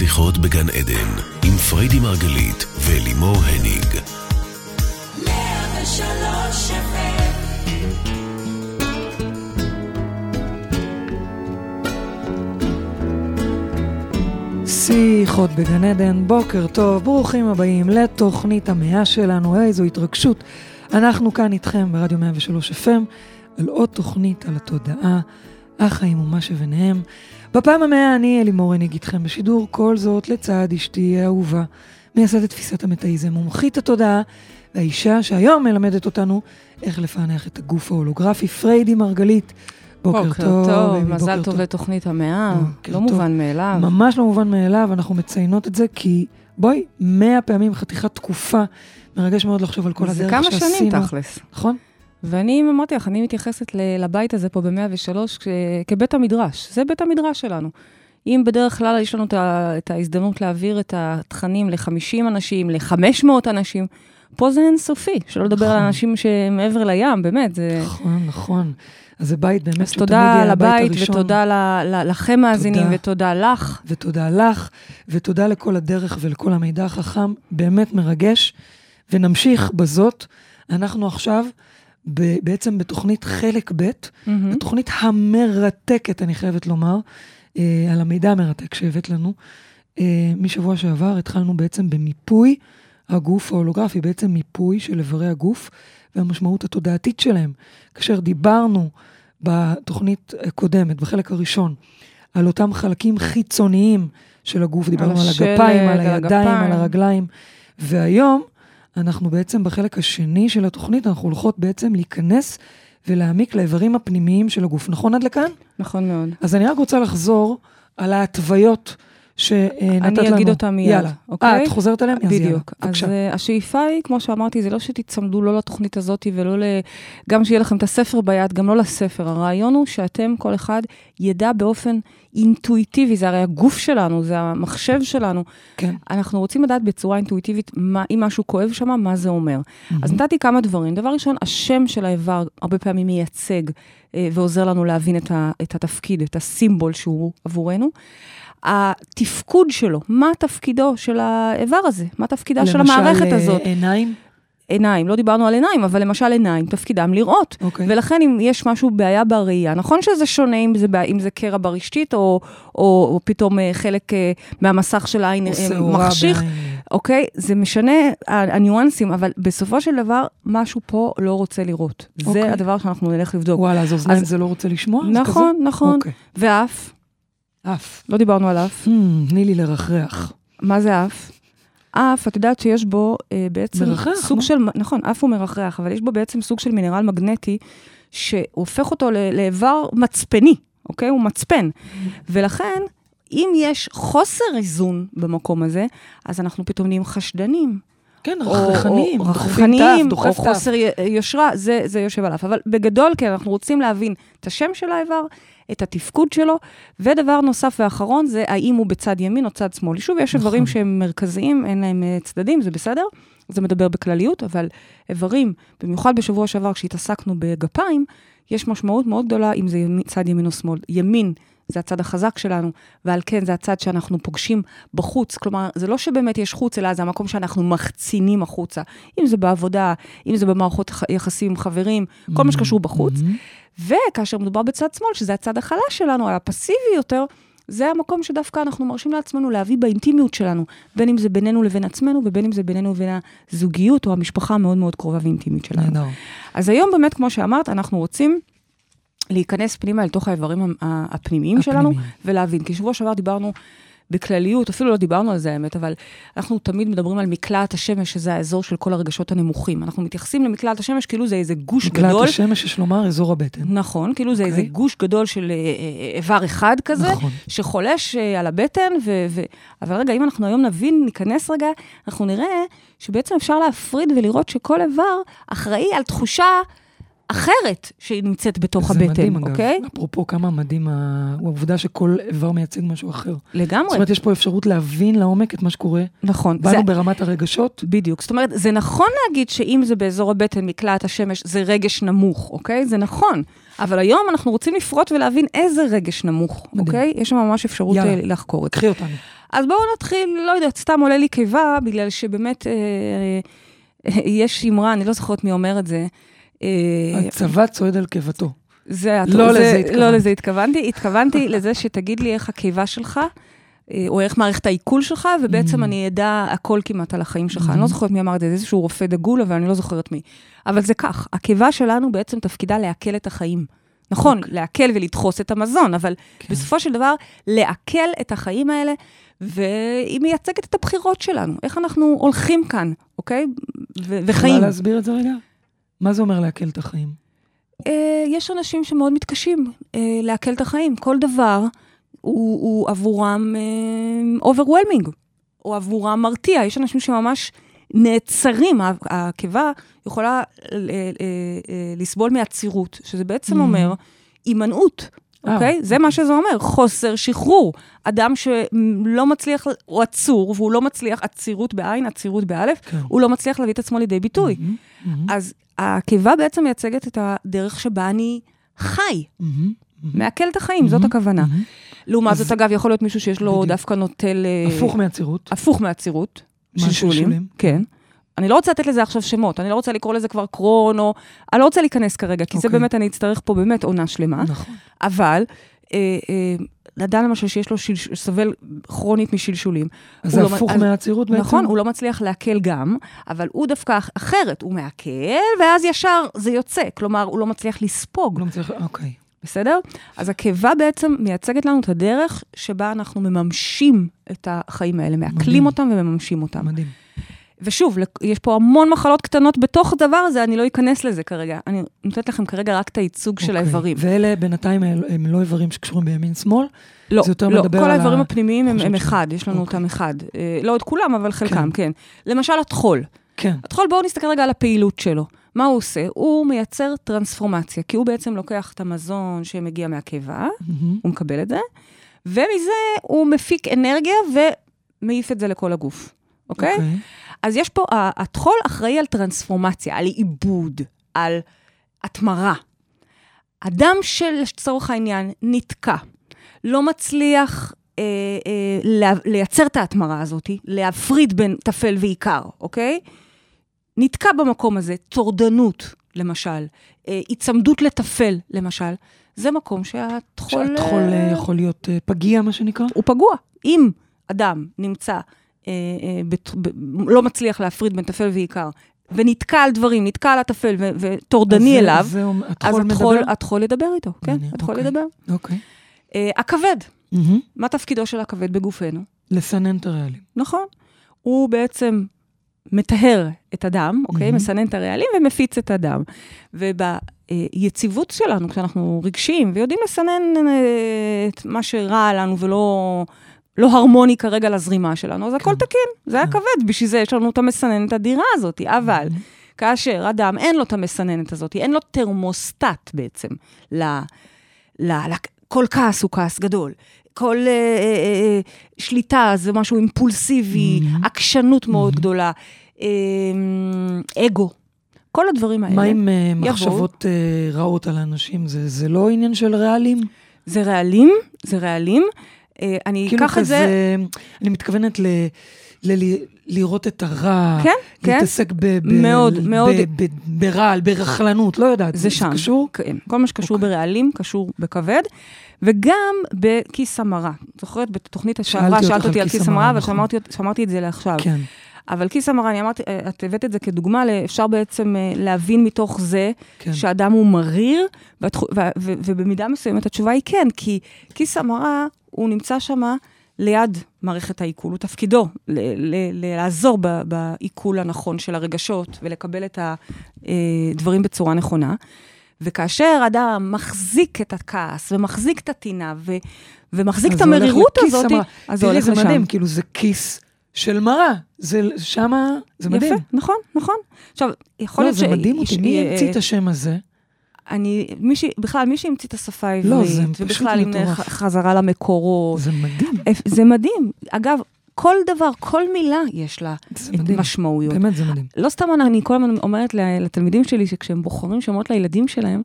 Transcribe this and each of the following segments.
שיחות בגן עדן, עם פריידי מרגלית ולימור הניג. שיחות בגן עדן, בוקר טוב, ברוכים הבאים לתוכנית המאה שלנו, איזו התרגשות. אנחנו כאן איתכם ברדיו 103 FM, על עוד תוכנית על התודעה, החיים ומה שביניהם. בפעם המאה אני אלימור הניג איתכם בשידור, כל זאת לצד אשתי האהובה, מייסדת תפיסת המטאיזם, מומחית התודעה, והאישה שהיום מלמדת אותנו איך לפענח את הגוף ההולוגרפי, פריידי מרגלית. בוקר, בוקר טוב, טוב, ביבי, מזל בוקר טוב לתוכנית המאה, לא טוב. מובן מאליו. ממש לא מובן מאליו, אנחנו מציינות את זה כי, בואי, מאה פעמים חתיכת תקופה, מרגש מאוד לחשוב על כל זה הדרך כמה שעשינו. שנים תכלס. נכון? ואני אמרתי לך, אני מתייחסת לבית הזה פה ב-103 כבית המדרש. זה בית המדרש שלנו. אם בדרך כלל יש לנו את ההזדמנות להעביר את התכנים ל-50 אנשים, ל-500 אנשים, פה זה אינסופי, שלא לדבר על נכון. אנשים שמעבר לים, באמת, זה... נכון, נכון. אז זה בית באמת אז תודה לבית. ותודה לכם מאזינים, תודה. ותודה לך. ותודה לך, ותודה לכל הדרך ולכל המידע החכם, באמת מרגש. ונמשיך בזאת. אנחנו עכשיו ב- בעצם בתוכנית חלק ב', מהמם. התוכנית המרתקת, אני חייבת לומר, אה, על המידע המרתק שהבאת לנו. אה, משבוע שעבר התחלנו בעצם במיפוי הגוף ההולוגרפי, בעצם מיפוי של איברי הגוף והמשמעות התודעתית שלהם. כאשר דיברנו בתוכנית הקודמת, בחלק הראשון, על אותם חלקים חיצוניים של הגוף, דיברנו על, השלד, הגפיים, על על הידיים, על. הרגליים, והיום אנחנו בעצם בחלק השני של התוכנית, אנחנו הולכות בעצם להיכנס ולהעמיק לאיברים הפנימיים של הגוף. נכון עד לכאן? נכון מאוד. אז אני רק רוצה לחזור על ההתוויות שנתת לנו. אני אגיד אותם מיד, יאללה. אוקיי? אה, את חוזרת עליהם? אז יאללה, בדיוק. אז בבקשה. uh, השאיפה היא, כמו שאמרתי, זה לא שתצמדו לא לתוכנית הזאת ולא ל... גם שיהיה לכם את הספר ביד, גם לא לספר. הרעיון הוא שאתם, כל אחד, ידע באופן אינטואיטיבי, זה הרי הגוף שלנו, זה המחשב שלנו. כן. אנחנו רוצים לדעת בצורה אינטואיטיבית, מה, אם משהו כואב שם, מה זה אומר. אז נתתי כמה דברים. דבר ראשון, השם של האיבר הרבה פעמים מייצג אה, ועוזר לנו להבין את, ה, את התפקיד, את הסימבול שהוא עבורנו. התפקוד שלו, מה תפקידו של האיבר הזה? מה תפקידה של המערכת למשל, הזאת? אה, עיניים? עיניים, לא דיברנו על עיניים, אבל למשל עיניים, תפקידם לראות. אוקיי. ולכן אם יש משהו, בעיה בראייה, נכון שזה שונה אם זה, אם זה קרע ברשתית, או, או, או פתאום אה, חלק אה, מהמסך של העין אה, מחשיך. אוקיי? זה משנה, הניואנסים, אבל בסופו של דבר, משהו פה לא רוצה לראות. אוקיי. זה הדבר שאנחנו נלך לבדוק. וואלה, אז אוזניים זה לא רוצה לשמוע? נכון? נכון. אוקיי. ואף, אף. לא דיברנו על אף. Hmm, תני לי לרחרח. מה זה אף? אף, את יודעת שיש בו אה, בעצם מרחרח, סוג מה? של, נכון, אף הוא מרחרח, אבל יש בו בעצם סוג של מינרל מגנטי, שהופך אותו לאיבר מצפני, אוקיי? הוא מצפן. ולכן, אם יש חוסר איזון במקום הזה, אז אנחנו פתאום נהיים חשדנים. כן, או- רחרחנים. או או. חוסר יושרה, זה, זה יושב עליו. אבל בגדול, כן, אנחנו רוצים להבין את השם של האיבר, את התפקוד שלו, ודבר נוסף ואחרון, זה האם הוא בצד ימין או צד שמאל. שוב, יש נכון. איברים שהם מרכזיים, אין להם אה, צדדים, זה בסדר, זה מדבר בכלליות, אבל איברים, במיוחד בשבוע שעבר, כשהתעסקנו בגפיים, יש משמעות מאוד גדולה אם זה ימין, צד ימין או שמאל. ימין זה הצד החזק שלנו, ועל כן זה הצד שאנחנו פוגשים בחוץ. כלומר, זה לא שבאמת יש חוץ, אלא זה המקום שאנחנו מחצינים החוצה. אם זה בעבודה, אם זה במערכות יחסים עם חברים, כל מה שקשור בחוץ. וכאשר מדובר בצד שמאל, שזה הצד החלש שלנו, הפסיבי יותר, זה המקום שדווקא אנחנו מרשים לעצמנו להביא באינטימיות שלנו, בין אם זה בינינו לבין עצמנו, ובין אם זה בינינו לבין הזוגיות או המשפחה המאוד מאוד קרובה ואינטימית שלנו. אז היום באמת, כמו שאמרת, אנחנו רוצים להיכנס פנימה לתוך האיברים ה- ה- הפנימיים שלנו, הפנימיים. ולהבין. כי שבוע שעבר דיברנו בכלליות, אפילו לא דיברנו על זה האמת, אבל אנחנו תמיד מדברים על מקלעת השמש, שזה האזור של כל הרגשות הנמוכים. אנחנו מתייחסים למקלעת השמש כאילו זה איזה גוש מקלט גדול. השמש, יש לומר, אזור הבטן. נכון, כאילו זה אוקיי. איזה גוש גדול של אה, אה, איבר אחד כזה, נכון. שחולש אה, על הבטן, ו, ו... אבל רגע, אם אנחנו היום נבין, ניכנס רגע, אנחנו נראה שבעצם אפשר להפריד ולראות שכל איבר אחראי על תחושה אחרת שהיא נמצאת בתוך זה הבטן, מדהים, אגב. אוקיי? אפרופו כמה מדהים העובדה שכל איבר מייצג משהו אחר. לגמרי, זאת אומרת, יש פה אפשרות להבין לעומק את מה שקורה נכון. זה- בנו ברמת הרגשות. בדיוק. זאת אומרת, זה נכון להגיד שאם זה באזור הבטן, מקלעת השמש, זה רגש נמוך, אוקיי? זה נכון. אבל היום אנחנו רוצים לפרוט ולהבין איזה רגש נמוך, מדהים. אוקיי? יש שם ממש אפשרות יאללה. אה, לחקור את זה. קחי אותנו. אז בואו נתחיל, לא יודעת, סתם עולה לי קיבה, בגלל שבאמת אה, אה, יש אמרה, אני לא זוכרת מי אומר את זה. אה, הצבא צועד על קיבתו. זה, לא זה- לזה התכוונת. לא לזה התכוונתי. התכוונתי לזה שתגיד לי איך הקיבה שלך, אה, או איך מערכת העיכול שלך, ובעצם Mm. אני אדע הכל כמעט על החיים שלך. Mm-hmm. אני לא זוכרת מי אמר את זה, זה איזשהו רופא דגול, אבל אני לא זוכרת מי. אבל זה כך, הקיבה שלנו בעצם תפקידה לעכל את החיים. נכון, אוקיי. לעכל ולדחוס את המזון, אבל כן. בסופו של דבר, לעכל את החיים האלה, והיא מייצגת את הבחירות שלנו, איך אנחנו הולכים כאן, אוקיי? וחיים. יכולה להסביר את זה רגע? מה זה אומר לעכל את החיים? אה, יש אנשים שמאוד מתקשים אה, לעכל את החיים. כל דבר הוא, הוא עבורם אה, overwhelming, או עבורם מרתיע. יש אנשים שממש נעצרים. הקיבה יכולה אה, אה, אה, לסבול מעצירות, שזה בעצם Mhm. אומר הימנעות. אה, אוקיי? זה מה שזה אומר, חוסר שחרור. אדם שלא מצליח, הוא עצור, והוא לא מצליח, עצירות בעין, עצירות באלף, כן. הוא לא מצליח להביא את עצמו לידי ביטוי. מהמם, מהמם, אז הקיבה בעצם מייצגת את הדרך שבה אני חי, מהמם, מהמם, מעכל את החיים, זאת מהמם, הכוונה. מהמם. לעומת זאת, אגב, יכול להיות מישהו שיש לו בדיוק. דווקא נוטל... אה, הפוך מהצירות. הפוך מהצירות. מה, שלשולים? כן. אני לא רוצה לתת לזה עכשיו שמות, אני לא רוצה לקרוא לזה כבר קרון, או... אני לא רוצה להיכנס כרגע, כי זה אוקיי. באמת, אני אצטרך פה באמת עונה שלמה. נכון. אבל, אה, אה, אדם למשל שיש לו, שלש... סובל כרונית משלשולים. אז זה לא- הפוך אז- מהעצירות בעצם? נכון, הוא לא מצליח לעכל גם, אבל הוא דווקא אח- אחרת, הוא מעכל, ואז ישר זה יוצא. כלומר, הוא לא מצליח לספוג, לא מצליח, אוקיי. בסדר? אז הקיבה בעצם מייצגת לנו את הדרך שבה אנחנו מממשים את החיים האלה, מעכלים. אותם ומממשים אותם. מדהים. ושוב, יש פה המון מחלות קטנות בתוך הדבר הזה, אני לא אכנס לזה כרגע. אני נותנת לכם כרגע רק את הייצוג של אוקיי. האיברים. ואלה בינתיים הם לא איברים שקשורים בימין-שמאל? לא, זה יותר לא, מדבר כל על האיברים ה- הפנימיים הם, הם אחד, יש לנו אוקיי. אותם אחד. אה, לא את כולם, אבל חלקם, כן. למשל, הטחול. כן. הטחול, בואו נסתכל רגע על הפעילות שלו. מה הוא עושה? הוא מייצר טרנספורמציה, כי הוא בעצם לוקח את המזון שמגיע מהקיבה, מהמם. הוא מקבל את זה, ומזה הוא מפיק אנרגיה ומעיף את זה לכל הגוף, אוקיי? אוקיי. אז יש פה, הטחול אחראי על טרנספורמציה, על עיבוד, על התמרה. אדם שלצורך העניין נתקע, לא מצליח אה, אה, לייצר את ההתמרה הזאת, להפריד בין טפל ועיקר, אוקיי? נתקע במקום הזה, טורדנות, למשל, אה, היצמדות לטפל, למשל, זה מקום שהטחול... שהטחול אה, יכול להיות אה, פגיע, מה שנקרא? הוא פגוע. אם אדם נמצא, לא מצליח להפריד בין טפל ועיקר, ונתקע על דברים, נתקע על הטפל וטורדני אליו, זה אז הטחול הטחול, ידבר איתו, כן, הטחול אוקיי. ידבר. אוקיי. אה, הכבד. מה תפקידו של הכבד בגופנו? לסנן את הרעלים. נכון. הוא בעצם מטהר את הדם, אוקיי? מסנן את הרעלים ומפיץ את הדם. וביציבות שלנו, כשאנחנו רגשיים ויודעים לסנן אה, את מה שרע לנו ולא לא הרמוני כרגע לזרימה שלנו, אז הכל כן. תקין. זה היה כן. כבד, בשביל זה יש לנו את המסננת אדירה הזאת. אבל מהמם. כאשר אדם אין לו את המסננת הזאת, אין לו תרמוסטט בעצם ל... ל, ל כל כעס הוא כעס גדול. כל אה, אה, אה, שליטה זה משהו אימפולסיבי, Mhm. עקשנות מאוד Mhm. גדולה, אה, אגו. כל הדברים האלה. מה עם אה, יבואו. מחשבות אה, רעות על האנשים? זה זה לא עניין של רעלים? זה רעלים, זה רעלים. אה, אני כאילו אקח את זה... אני מתכוונת ל... ל- לראות את הרע, כן, כן. להתעסק ב- ב- מאוד, ב- מאוד. ב- ברעל, ברכלנות, לא יודעת. זה שם. קשור? כן, כל מה שקשור אוקיי. ברעלים קשור בכבד, וגם בכיס המרה. זוכרת, בתוכנית השעברה שאלת אותי על כיס המרה, נכון. ושמרתי שמרתי את זה לעכשיו. כן. אבל כיס המרה, אני אמרתי, אה, את הבאת את זה כדוגמה, ל- אפשר בעצם אה, להבין מתוך זה כן. שאדם הוא מריר, ובמידה מסוימת התשובה היא כן, כי כיס המרה, הוא נמצא שם ליד מערכת העיכול, הוא תפקידו ל- ל- ל- לעזור ב- בעיכול הנכון של הרגשות ולקבל את הדברים בצורה נכונה. וכאשר אדם מחזיק את הכעס ומחזיק את הטינה ו- ומחזיק את זה המרירות הזאת, המרה. אז זה תראי, הולך זה לשם. מדהים, כאילו זה כיס של מרה. זה שמה, זה מדהים. יפה, נכון, נכון. עכשיו, יכול לא, להיות זה מדהים אותי, מי אה, המציא את השם הזה? אני, מישהי, בכלל, מי שהמציא את השפה העברית, לא, זה פשוט ובכלל עם מטורף. ח- חזרה למקורות, זה מדהים. זה מדהים. אגב, כל דבר, כל מילה יש לה את מדהים. משמעויות. באמת זה מדהים. לא סתם אני, כל הזמן אומרת לתלמידים שלי, שכשהם בוחרים שמות לילדים שלהם,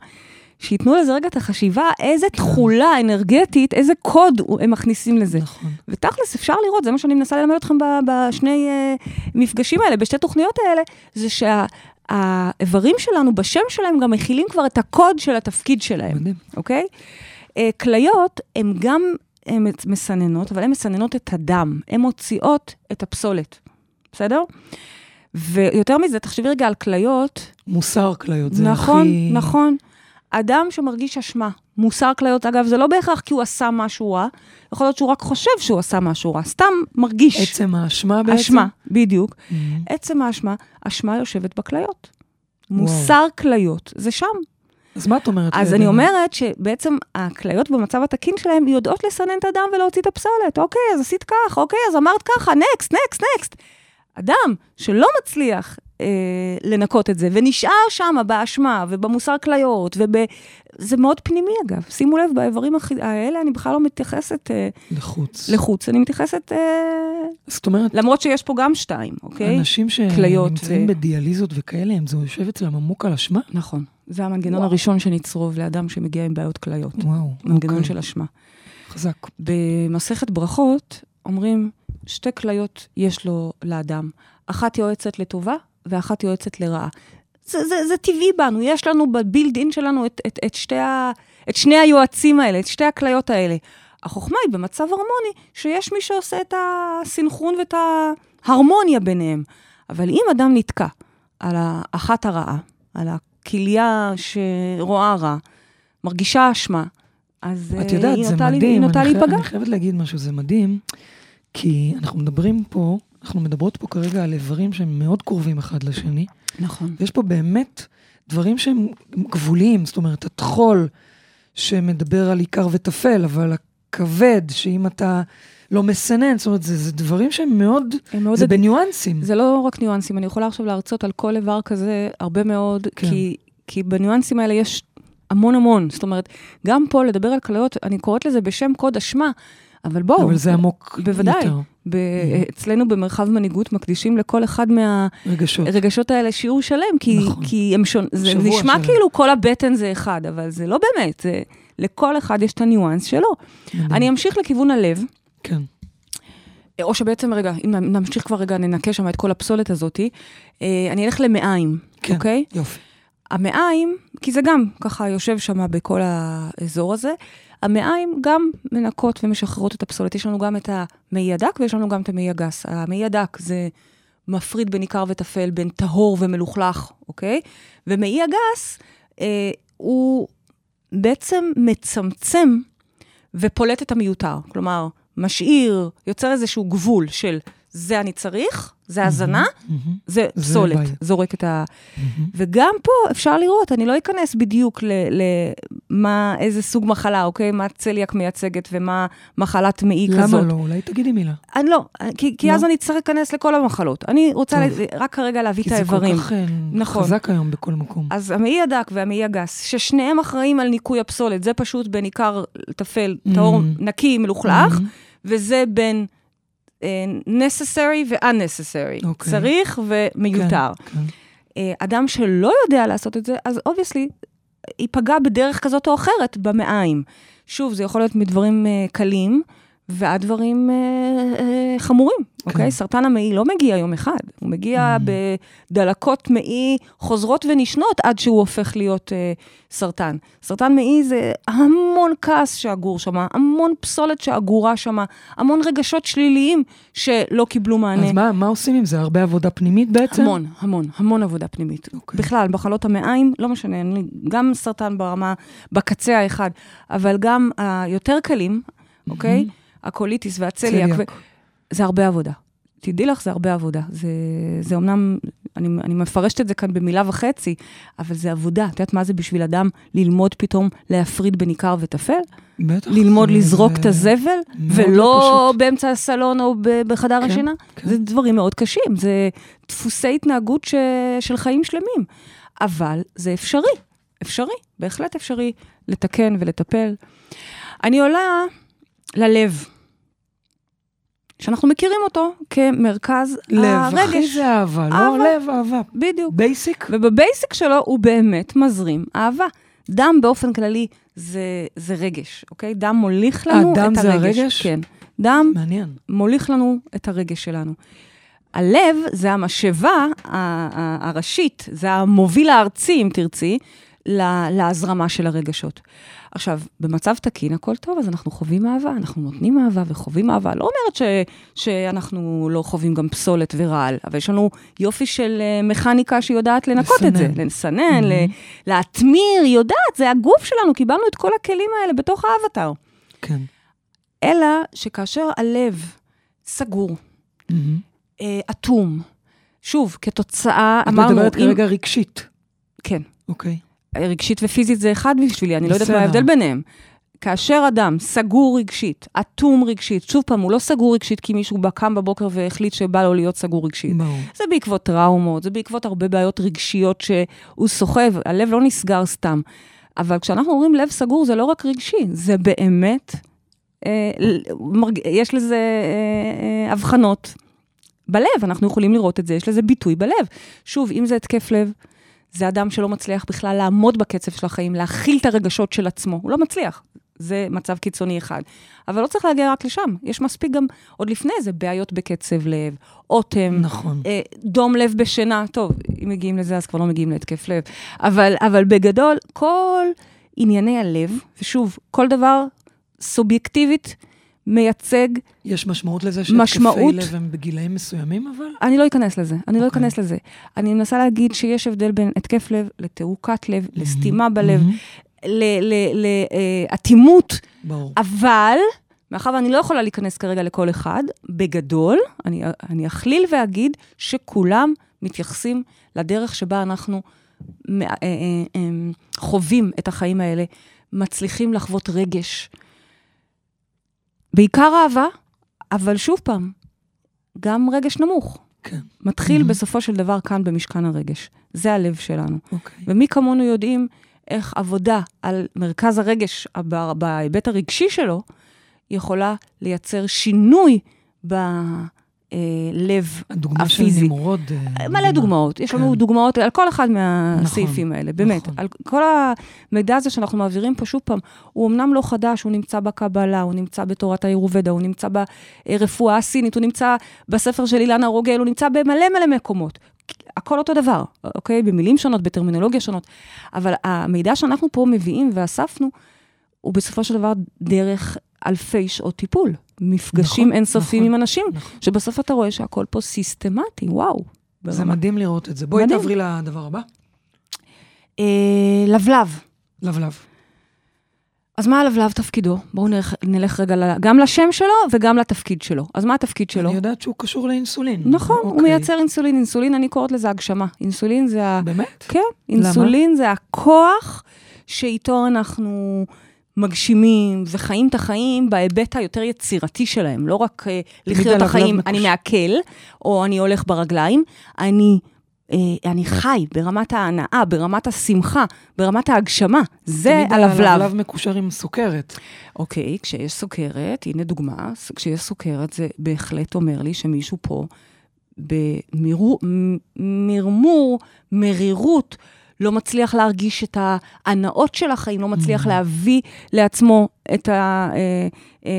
שייתנו לזה רגע את החשיבה, איזה תכולה אנרגטית, איזה קוד הם מכניסים לזה. נכון. ותכלס, אפשר לראות, זה מה שאני מנסה ללמד אתכם בשני uh, מפגשים האלה, בשתי תוכניות האלה, זה שהאיברים שלנו, בשם שלהם, גם מכילים כבר את הקוד של התפקיד שלהם, מדהים. אוקיי? אה, כליות הן גם הן מסננות, אבל הן מסננות את הדם, הן מוציאות את הפסולת, בסדר? ויותר מזה, תחשבי רגע על כליות, מוסר כליות, זה נכון, הכי... נכון. אדם שמרגיש אשמה, מוסר כליות, אגב, זה לא בהכרח כי הוא עשה משהו רע, יכול להיות שהוא רק חושב שהוא עשה משהו רע, סתם מרגיש. עצם האשמה בעצם? אשמה, בדיוק. Mhm. עצם האשמה, אשמה יושבת בכליות. מוסר כליות, זה שם. אז מה את אומרת? אז אני? אומרת שבעצם הכליות במצב התקין שלהם יודעות לסנן את הדם ולהוציא את הפסולת. אוקיי, אז עשית כך, אוקיי, אז אמרת ככה, נקסט, נקסט, נקסט. אדם שלא מצליח אה, לנקות את זה, ונשאר שם באשמה ובמוסר כליות, וב... זה מאוד פנימי אגב. שימו לב, באיברים הכי- האלה אני בכלל לא מתייחסת אה, לחוץ. לחוץ, אני מתייחסת, אה, זאת אומרת, למרות שיש פה גם שתיים, אוקיי? אנשים שנמצאים אה. בדיאליזות וכאלה, הם זה יושב אצלם עמוק על אשמה? נכון. זה המנגנון וואו. הראשון שנצרוב לאדם שמגיע עם בעיות כליות. וואו. מנגנון אוקיי. של אשמה. חזק. במסכת ברכות אומרים, שתי כליות יש לו לאדם, אחת יועצת לטובה ואחת יועצת לרעה. זה, זה, זה טבעי בנו, יש לנו בבילד אין שלנו את, את, את, שתי ה, את שני היועצים האלה, את שתי הכליות האלה. החוכמה היא במצב הרמוני, שיש מי שעושה את הסינכרון ואת ההרמוניה ביניהם. אבל אם אדם נתקע על האחת הרעה, על הכליה שרואה רע, מרגישה אשמה, אז את אה, יודעת, היא נוטה, נוטה אני חי- להיפגע. אני חייבת להגיד משהו, זה מדהים, כי אנחנו מדברים פה, אנחנו מדברות פה כרגע על איברים שהם מאוד קרובים אחד לשני, נכון. ויש פה באמת דברים שהם גבוליים, זאת אומרת, הטחול שמדבר על עיקר וטפל, אבל הכבד, שאם אתה לא מסנן, זאת אומרת, זה, זה דברים שהם מאוד, מאוד זה עד- בניואנסים. זה לא רק ניואנסים, אני יכולה עכשיו להרצות על כל איבר כזה הרבה מאוד, כן. כי, כי בניואנסים האלה יש המון המון. זאת אומרת, גם פה לדבר על כליות, אני קוראת לזה בשם קוד אשמה, אבל בואו, אבל זה עמוק בוודאי. יותר. ב- אצלנו במרחב מנהיגות מקדישים לכל אחד מהרגשות רגשות. האלה שיעור שלם, כי, נכון. כי הם שונים, זה נשמע שלם. כאילו כל הבטן זה אחד, אבל זה לא באמת, זה, לכל אחד יש את הניואנס שלו. אני אמשיך לכיוון הלב, כן. או שבעצם, רגע, אם נמשיך כבר רגע, ננקה שם את כל הפסולת הזאתי, אה, אני אלך למעיים, כן. אוקיי? יופי. המעיים, כי זה גם ככה יושב שם בכל האזור הזה, המעיים גם מנקות ומשחררות את הפסולת. יש לנו גם את המעי הדק ויש לנו גם את המעי הגס. המעי הדק זה מפריד בין עיקר וטפל, בין טהור ומלוכלך, אוקיי? ומעי הגס, אה, הוא בעצם מצמצם ופולט את המיותר. כלומר, משאיר, יוצר איזשהו גבול של זה אני צריך, זה הזנה, מהמם. זה זה פסולת. זורק את ה... מהמם. וגם פה אפשר לראות, אני לא אכנס בדיוק למה, איזה סוג מחלה, אוקיי? מה צליאק מייצגת ומה מחלת מעי כזאת. למה לא? אולי תגידי מילה. אני לא, כי, כי לא? אז אני אצטרך להיכנס לכל המחלות. אני רוצה טוב. ל- רק כרגע להביא כי את זה כל האיברים. כך אה, נכון. חזק היום בכל מקום. אז המעי הדק והמעי הגס, ששניהם אחראים על ניקוי הפסולת, זה פשוט בין עיקר טפל, טהור. נקי, מלוכלך. וזה בין necessary ו-unnecessary. אוקיי. צריך ומיותר. כן. אה, אדם שלא יודע לעשות את זה, אז obviously ייפגע בדרך כזאת או אחרת במעיים. שוב, זה יכול להיות מדברים אה, קלים ועד דברים אה, אה, חמורים, אוקיי? סרטן המעי לא מגיע יום אחד, הוא מגיע Mm. בדלקות מעי חוזרות ונשנות עד שהוא הופך להיות אה, סרטן. סרטן מעי זה המון כעס שאגור שם, המון פסולת שאגורה שם, המון רגשות שליליים שלא קיבלו מענה. אז מה, מה עושים עם זה? הרבה עבודה פנימית בעצם? המון, המון, המון עבודה פנימית. אוקיי. בכלל, מחלות המעיים, לא משנה, אני, גם סרטן ברמה, בקצה האחד, אבל גם היותר קלים, אוקיי? הקוליטיס והצליאק, צליאק. זה הרבה עבודה. תדעי לך, זה הרבה עבודה. זה, זה אומנם, אני, אני מפרשת את זה כאן במילה וחצי, אבל זה עבודה. את יודעת מה זה בשביל אדם ללמוד פתאום להפריד בין עיקר וטפל? בטח. ללמוד לזרוק זה את הזבל, מאוד ולא לא פשוט. באמצע הסלון או בחדר כן, השינה. כן. זה דברים מאוד קשים, זה דפוסי התנהגות ש... של חיים שלמים. אבל זה אפשרי, אפשרי. בהחלט אפשרי לתקן ולטפל. אני עולה ללב, שאנחנו מכירים אותו כמרכז לב, הרגש. אחי זה אהבה, לא. לב, אהבה. בדיוק. basic? וב basic שלו הוא באמת מזרים אהבה. דם באופן כללי זה, זה רגש, אוקיי? דם מוליך לנו אה, דם את זה הרגש. הרגש? כן. דם מעניין. מוליך לנו את הרגש שלנו. הלב זה המשאבה הראשית, זה המוביל הארצי, אם תרצי, לה- להזרמה של הרגשות. עכשיו, במצב תקין הכל טוב, אז אנחנו חווים אהבה, אנחנו נותנים אהבה וחווים אהבה. לא אומרת ש, שאנחנו לא חווים גם פסולת ורעל, אבל יש לנו יופי של אה, מכניקה שיודעת לנקות את זה, לסנן. לסנן, ל- להטמיר, היא יודעת, זה הגוף שלנו, קיבלנו את כל הכלים האלה בתוך האבטר. כן. אלא שכאשר הלב סגור. אה, אטום. שוב, כתוצאה, את אמרנו, מדברת אם- כרגע רגשית. כן, אוקיי. רגשית ופיזית זה אחד בשבילי, אני לא יודעת מה בסדר. ההבדל ביניהם. כאשר אדם סגור רגשית, אטום רגשית, שוב פעם, הוא לא סגור רגשית כי מישהו קם בבוקר והחליט שבא לו להיות סגור רגשית. ברור. זה בעקבות טראומות, זה בעקבות הרבה בעיות רגשיות שהוא סוחב, הלב לא נסגר סתם. אבל כשאנחנו אומרים לב סגור, זה לא רק רגשי, זה באמת, אה. יש לזה אה, אה, הבחנות. בלב, אנחנו יכולים לראות את זה, יש לזה ביטוי בלב. שוב, אם זה התקף לב, זה אדם שלא מצליח בכלל לעמוד בקצב של החיים, להכיל את הרגשות של עצמו, הוא לא מצליח. זה מצב קיצוני אחד. אבל לא צריך להגיע רק לשם, יש מספיק גם, עוד לפני זה, בעיות בקצב לב, אוטם, נכון. אה, דום לב בשינה, טוב, אם מגיעים לזה אז כבר לא מגיעים להתקף לב, אבל, אבל בגדול, כל ענייני הלב, ושוב, כל דבר סובייקטיבית מייצג, יש משמעות לזה משמעות- שהתקפי לב הם בגילאים מסוימים, אבל? אני לא אכנס לזה, אני לא אוקיי. אכנס לזה. אני מנסה להגיד שיש הבדל בין התקף לב לתעוקת לב, לסתימה בלב, מהמם. לאטימות, ברור. אבל, מאחר ואני לא יכולה להיכנס כרגע לכל אחד, בגדול, אני, אני אכליל ואגיד שכולם מתייחסים לדרך שבה אנחנו אה, אה, אה, חווים את החיים האלה, מצליחים לחוות רגש. בעיקר אהבה, אבל שוב פעם, גם רגש נמוך. כן. מתחיל מהמם. בסופו של דבר כאן במשכן הרגש. זה הלב שלנו. אוקיי. ומי כמונו יודעים איך עבודה על מרכז הרגש, ב- בהיבט הרגשי שלו, יכולה לייצר שינוי בלב הדוגמה של הפיזי. נמרוד... אה, מלא מדהימה. דוגמאות, יש לנו כן. דוגמאות על כל אחד מהסעיפים האלה, באמת. נכון. על כל המידע הזה שאנחנו מעבירים פה, שוב פעם, הוא אמנם לא חדש, הוא נמצא בקבלה, הוא נמצא בתורת האירובדה, הוא נמצא ברפואה הסינית, הוא נמצא בספר של אילנה רוגל, הוא נמצא במלא מלא מקומות. הכל אותו דבר, אוקיי? במילים שונות, בטרמינולוגיה שונות. אבל המידע שאנחנו פה מביאים ואספנו, הוא בסופו של דבר דרך אלפי שעות טיפול. מפגשים נכון, אינסופיים נכון, עם אנשים, נכון. שבסוף אתה רואה שהכל פה סיסטמטי, וואו. זה ברמה. מדהים לראות את זה. בואי מדהים. תעברי לדבר הבא. אה, לבלב. לבלב. אז מה הלבלב תפקידו? בואו נלך, נלך רגע גם לשם שלו וגם לתפקיד שלו. אז מה התפקיד שלו? אני יודעת שהוא קשור לאינסולין. נכון, הוא אוקיי. מייצר אינסולין. אינסולין, אני קוראת לזה הגשמה. אינסולין זה ה... באמת? כן, אינסולין זה הכוח שאיתו אנחנו מגשימים וחיים את החיים בהיבט היותר יצירתי שלהם. לא רק אה, לחיות את הלבלב החיים. אני מעכל, או אני הולך ברגליים, אני... אה, אני חי ברמת ההנאה, ברמת השמחה, ברמת ההגשמה. זה תמיד הלבלב. הלבלב מקושר עם סוכרת. אוקיי, כשיש סוכרת, הנה דוגמה, כשיש סוכרת זה בהחלט אומר לי שמישהו פה במרמור, מרירות, לא מצליח להרגיש את ההנאות של החיים, לא מצליח להביא לעצמו את ה... אה, אה,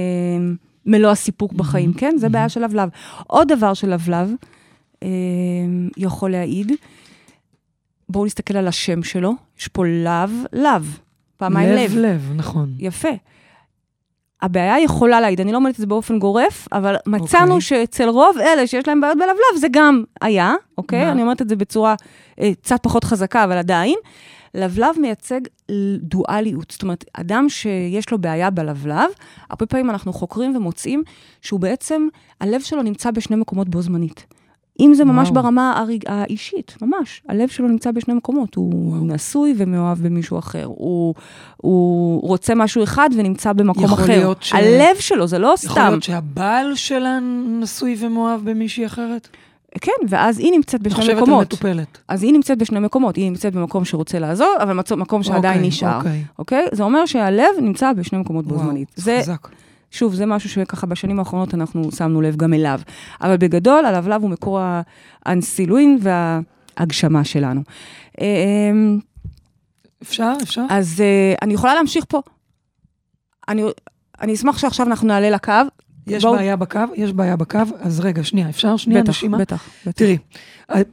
מלוא הסיפוק בחיים, כן? זה בעיה של לבלב. עוד דבר של לבלב אה, יכול להעיד, בואו נסתכל על השם שלו, יש פה לאו, לאו, פעמיים לב. לב, לב, נכון. יפה. הבעיה יכולה להעיד, אני לא אומרת את זה באופן גורף, אבל מצאנו אוקיי. שאצל רוב אלה שיש להם בעיות בלבלב, זה גם היה, אוקיי? מה? אני אומרת את זה בצורה אה, קצת פחות חזקה, אבל עדיין. לבלב מייצג דואליות. זאת אומרת, אדם שיש לו בעיה בלבלב, הרבה פעמים אנחנו חוקרים ומוצאים שהוא בעצם, הלב שלו נמצא בשני מקומות בו זמנית. אם זה ממש וואו. ברמה הריג, האישית, ממש. הלב שלו נמצא בשני מקומות. הוא וואו. נשוי ומאוהב במישהו אחר. הוא, הוא רוצה משהו אחד ונמצא במקום יכול אחר. להיות ש- הלב שלו, זה לא יכול סתם. להיות שהבעל שלה נשוי ומאוהב במישהי אחרת? כן, ואז היא נמצאת בשני מקומות. מטופלת. אז היא נמצאת בשני מקומות, היא נמצאת במקום שרוצה לעזוב, אבל מקום שעדיין אוקיי, נשאר, אוקיי. אוקיי? זה אומר שהלב נמצא בשני מקומות בו זמנית. זה, חזק. שוב, זה משהו שככה בשנים האחרונות אנחנו שמנו לב גם אליו. אבל בגדול, הלבלב הוא מקור האנסילואין וההגשמה שלנו. אמ, אפשר? אפשר? אז אה, אני יכולה להמשיך פה. אני, אני אשמח שעכשיו אנחנו נעלה לקו. יש בואו- בעיה בקו? יש בעיה בקו, אז רגע, שנייה, אפשר שנייה בטח, נשימה? בטח, בטח. תראי,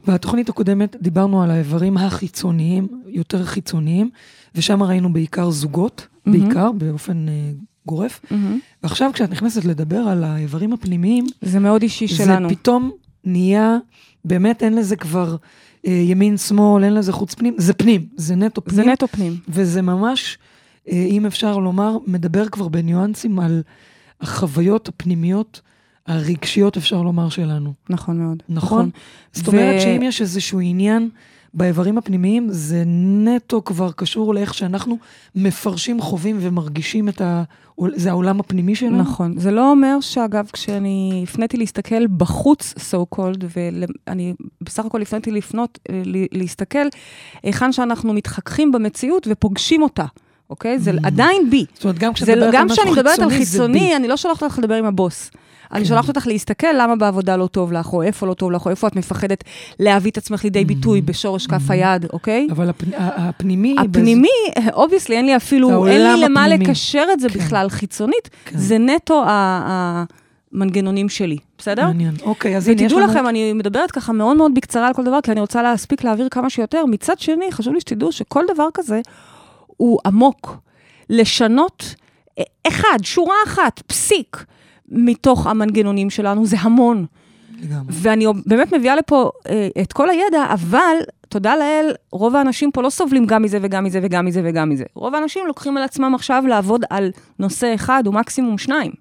בתוכנית הקודמת דיברנו על האיברים החיצוניים, יותר חיצוניים, ושם ראינו בעיקר זוגות, מהמם. בעיקר, באופן אה, גורף. מהמם. ועכשיו כשאת נכנסת לדבר על האיברים הפנימיים, זה מאוד אישי זה שלנו. פתאום נהיה, באמת אין לזה כבר אה, ימין שמאל, אין לזה חוץ פנים, זה פנים, זה נטו פנים. זה נטו פנים. וזה ממש, אה, אם אפשר לומר, מדבר כבר בניואנסים על החוויות הפנימיות, הרגשיות, אפשר לומר, שלנו. נכון מאוד. נכון? זאת אומרת שאם יש איזשהו עניין באיברים הפנימיים, זה נטו כבר קשור לאיך שאנחנו מפרשים, חווים ומרגישים את ה... זה העולם הפנימי שלנו? נכון. זה לא אומר שאגב, כשאני הפניתי להסתכל בחוץ, so called, ואני בסך הכל הפניתי לפנות, להסתכל היכן שאנחנו מתחככים במציאות ופוגשים אותה, אוקיי? זה Mm. עדיין בי. זאת אומרת, גם כשאת זה, מדברת על גם משהו כשאני מדברת על חיצוני, זה בי. חיצוני, אני לא שולחת אותך לדבר עם הבוס. אני כן. שולחת אותך להסתכל למה בעבודה לא טוב לך, או איפה לא טוב לך, או איפה את מפחדת להביא את עצמך לידי ביטוי בשורש כף היד, אוקיי? אבל הפנימי... הפנימי, obviously, אין לי אפילו, אין לי למה. לקשר את זה כן. בכלל חיצונית, כן. זה נטו המנגנונים שלי, בסדר? מעניין. אוקיי, אז הנה, יש ותדעו לנו... לכם, אני מדברת ככה מאוד מאוד בקצרה על כל דבר, כי אני רוצה להספיק להעביר כמה שיותר. מצד שני, חשוב לי שתדעו שכל דבר כזה הוא עמוק. לשנות אה, אחד, שורה אחת, פסיק, מתוך המנגנונים שלנו, זה המון. לגמרי. ואני באמת מביאה לפה אה, את כל הידע, אבל תודה לאל, רוב האנשים פה לא סובלים גם מזה וגם מזה וגם מזה וגם מזה. רוב האנשים לוקחים על עצמם עכשיו לעבוד על נושא אחד או מקסימום שניים,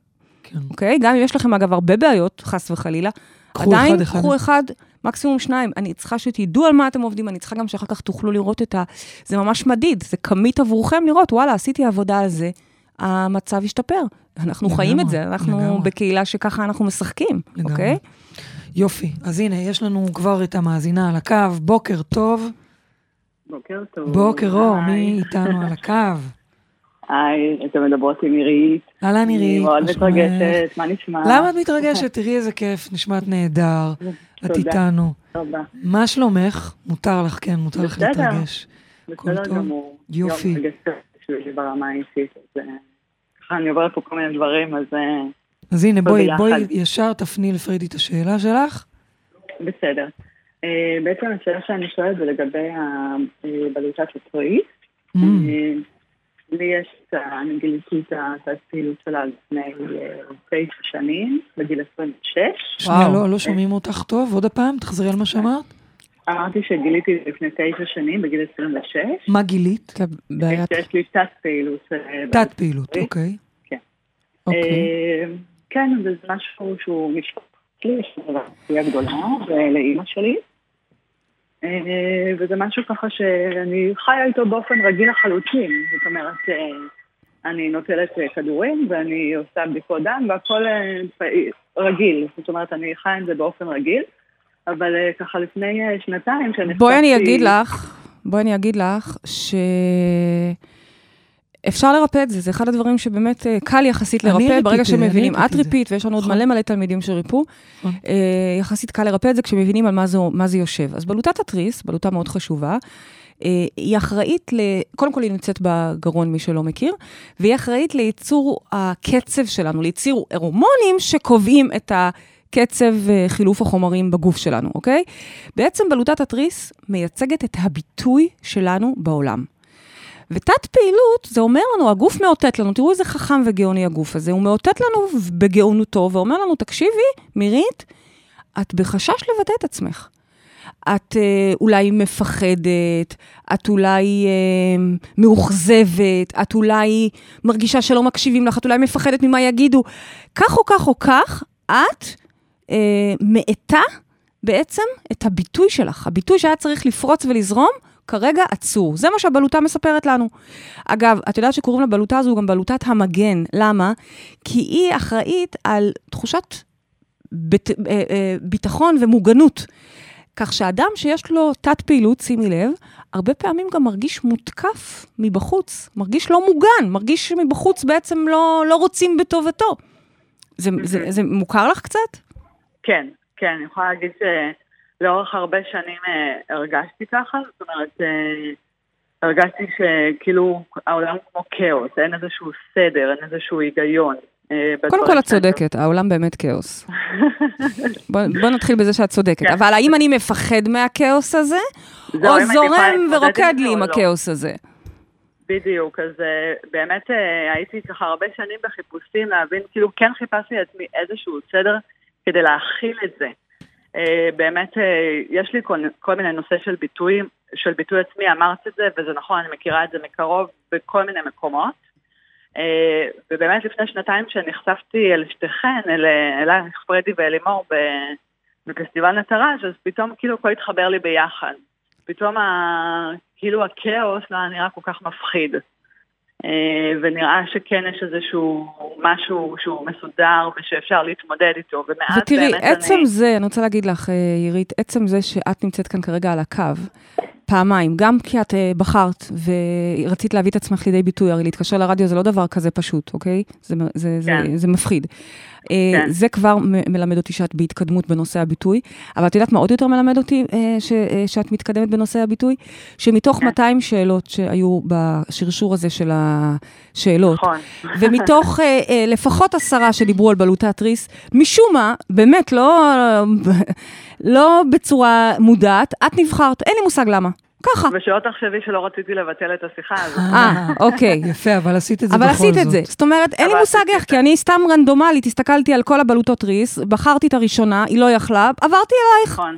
כן. אוקיי? גם אם יש לכם אגב הרבה בעיות, חס וחלילה, קחו עדיין אחד, אחד. קחו אחד, מקסימום שניים. אני צריכה שתדעו על מה אתם עובדים, אני צריכה גם שאחר כך תוכלו לראות את ה... זה ממש מדיד, זה כמית עבורכם לראות, וואלה, עשיתי עבודה על זה, המצב השתפר. אנחנו לגמרי, חיים את זה, אנחנו לגמרי. בקהילה שככה אנחנו משחקים, לגמרי. אוקיי? יופי. אז הנה, יש לנו כבר את המאזינה על הקו. בוקר טוב. בוקר טוב. בוקר אור. מי איתנו על הקו? היי, אתן מדברות עם עירית. אהלן אני עירית, מאוד? מתרגשת, מה נשמע? למה את מתרגשת? תראי איזה כיף, נשמעת נהדר. את תודה. איתנו. רבה. מה שלומך? מותר לך, כן, מותר לך בסדר. להתרגש. בסדר טוב? גמור. יופי. בשבילי ברמה האישית. אז, אה, ככה אני עוברת פה כל מיני דברים, אז אה, אז הנה, בואי. בואי ישר תפני לפריידי את השאלה שלך. בסדר. אה, בעצם השאלה שאני שואלת זה לגבי הבלוטת הצבאית. Mm, לי יש, אני גיליתי את הפעילות שלה לפני תשע שנים, בגיל 26. שנייה, וואו. לא, לא שומעים אותך טוב. עוד הפעם, תחזרי על מה שאמרת. אמרתי שגיליתי לפני תשע שנים, בגיל 26. מה גילית? שיש לי תת פעילות. אה, תת פעילות, אוקיי. אוקיי. אוקיי. אה, כן, זה משהו שהוא משפט לי, יש לי גדולה, ולאימא שלי. אה, וזה משהו ככה שאני חיה איתו באופן רגיל לחלוטין. זאת אומרת, אני נוטלת כדורים ואני עושה בדיקות דם והכל רגיל. זאת אומרת, אני חיה עם זה באופן רגיל. אבל אה, ככה לפני אה, שנתיים, כשנחשפתי... בואי אני אגיד לך, בואי אני אגיד לך, ש... אפשר לרפא את זה, זה אחד הדברים שבאמת אה, קל יחסית לרפא, ריפיתי, ברגע שמבינים, את. ריפית, ויש לנו עוד נכון. מלא מלא תלמידים שריפו, נכון. אה, יחסית קל לרפא את זה כשמבינים על מה זה, מה זה יושב. אז בלוטת התריס, בלוטה מאוד חשובה, אה, היא אחראית, ל... קודם כל היא נמצאת בגרון, מי שלא מכיר, והיא אחראית לייצור הקצב שלנו, לייצור הורמונים שקובעים את הקצב אה, חילוף החומרים בגוף שלנו, אוקיי? בעצם בלוטת התריס מייצגת את הביטוי שלנו בעולם. ותת פעילות, זה אומר לנו, הגוף מאותת לנו, תראו איזה חכם וגאוני הגוף הזה, הוא מאותת לנו בגאונותו ואומר לנו, תקשיבי, מירית, את בחשש לבטא את עצמך. את אה, אולי מפחדת, את אולי אה, מאוכזבת, את אולי מרגישה שלא מקשיבים לך, את אולי מפחדת ממה יגידו. כך או כך או כך, את אה, מאטה בעצם את הביטוי שלך. הביטוי שהיה צריך לפרוץ ולזרום, כרגע עצור. זה מה שהבלוטה מספרת לנו. אגב, את יודעת שקוראים לבלוטה הזו גם בלוטת המגן. למה? כי היא אחראית על תחושת בית, אה, אה, ביטחון ומוגנות. כך שאדם שיש לו תת-פעילות, שימי לב, הרבה פעמים גם מרגיש מותקף מבחוץ, מרגיש לא מוגן, מרגיש שמבחוץ בעצם לא, לא רוצים בטובתו. זה, זה, זה מוכר לך קצת? כן, כן, אני יכולה להגיד שלאורך הרבה שנים אה, הרגשתי ככה, זאת אומרת, אה, הרגשתי שכאילו העולם כמו כאוס, אין איזשהו סדר, אין איזשהו היגיון. אה, קודם כל את צודקת, העולם באמת כאוס. בוא, בוא נתחיל בזה שאת צודקת. כן. אבל האם אני מפחד מהכאוס הזה, או זורם ורוקד לי עם לא. הכאוס הזה? בדיוק, אז באמת הייתי ככה הרבה שנים בחיפושים להבין, כאילו כן חיפשתי לעצמי איזשהו סדר כדי להכיל את זה. אה, באמת אה, יש לי כל, כל מיני נושא של ביטוי, של ביטוי עצמי, אמרת את זה, וזה נכון, אני מכירה את זה מקרוב בכל מיני מקומות. אה, ובאמת לפני שנתיים כשנחשפתי אל שתיכן, אל, אלייך פרדי ואלימור בפסטיבל נטרז', אז פתאום כאילו הכל התחבר לי ביחד. פתאום ה, כאילו הכאוס לא היה נראה כל כך מפחיד. אה, ונראה שכן יש איזשהו משהו שהוא מסודר ושאפשר להתמודד איתו, ומאז ותראי, באמת עצם אני... זה, אני רוצה להגיד לך, אה, עירית, עצם זה שאת נמצאת כאן כרגע על הקו, פעמיים, גם כי את אה, בחרת ורצית להביא את עצמך לידי ביטוי, הרי להתקשר לרדיו זה לא דבר כזה פשוט, אוקיי? זה, זה, זה, כן. זה מפחיד. אה, כן. זה כבר מלמד אותי שאת בהתקדמות בנושא הביטוי, אבל את יודעת מה עוד יותר מלמד אותי אה, ש, אה, שאת מתקדמת בנושא הביטוי? שמתוך כן. 200 שאלות שהיו בשרשור הזה של השאלות, נכון. ומתוך לפחות עשרה שדיברו על בלוטת תריס, משום מה, באמת לא, לא בצורה מודעת, את נבחרת, אין לי מושג למה. ככה. ושלא תחשבי שלא רציתי לבטל את השיחה הזאת. אה, אוקיי. יפה, אבל עשית את זה אבל בכל זאת. עשית את זה. זאת אומרת, אין לי אבל מושג איך, כי אני סתם רנדומלית, הסתכלתי על כל הבלוטות תריס, בחרתי את הראשונה, היא לא יכלה, עברתי אלייך. נכון,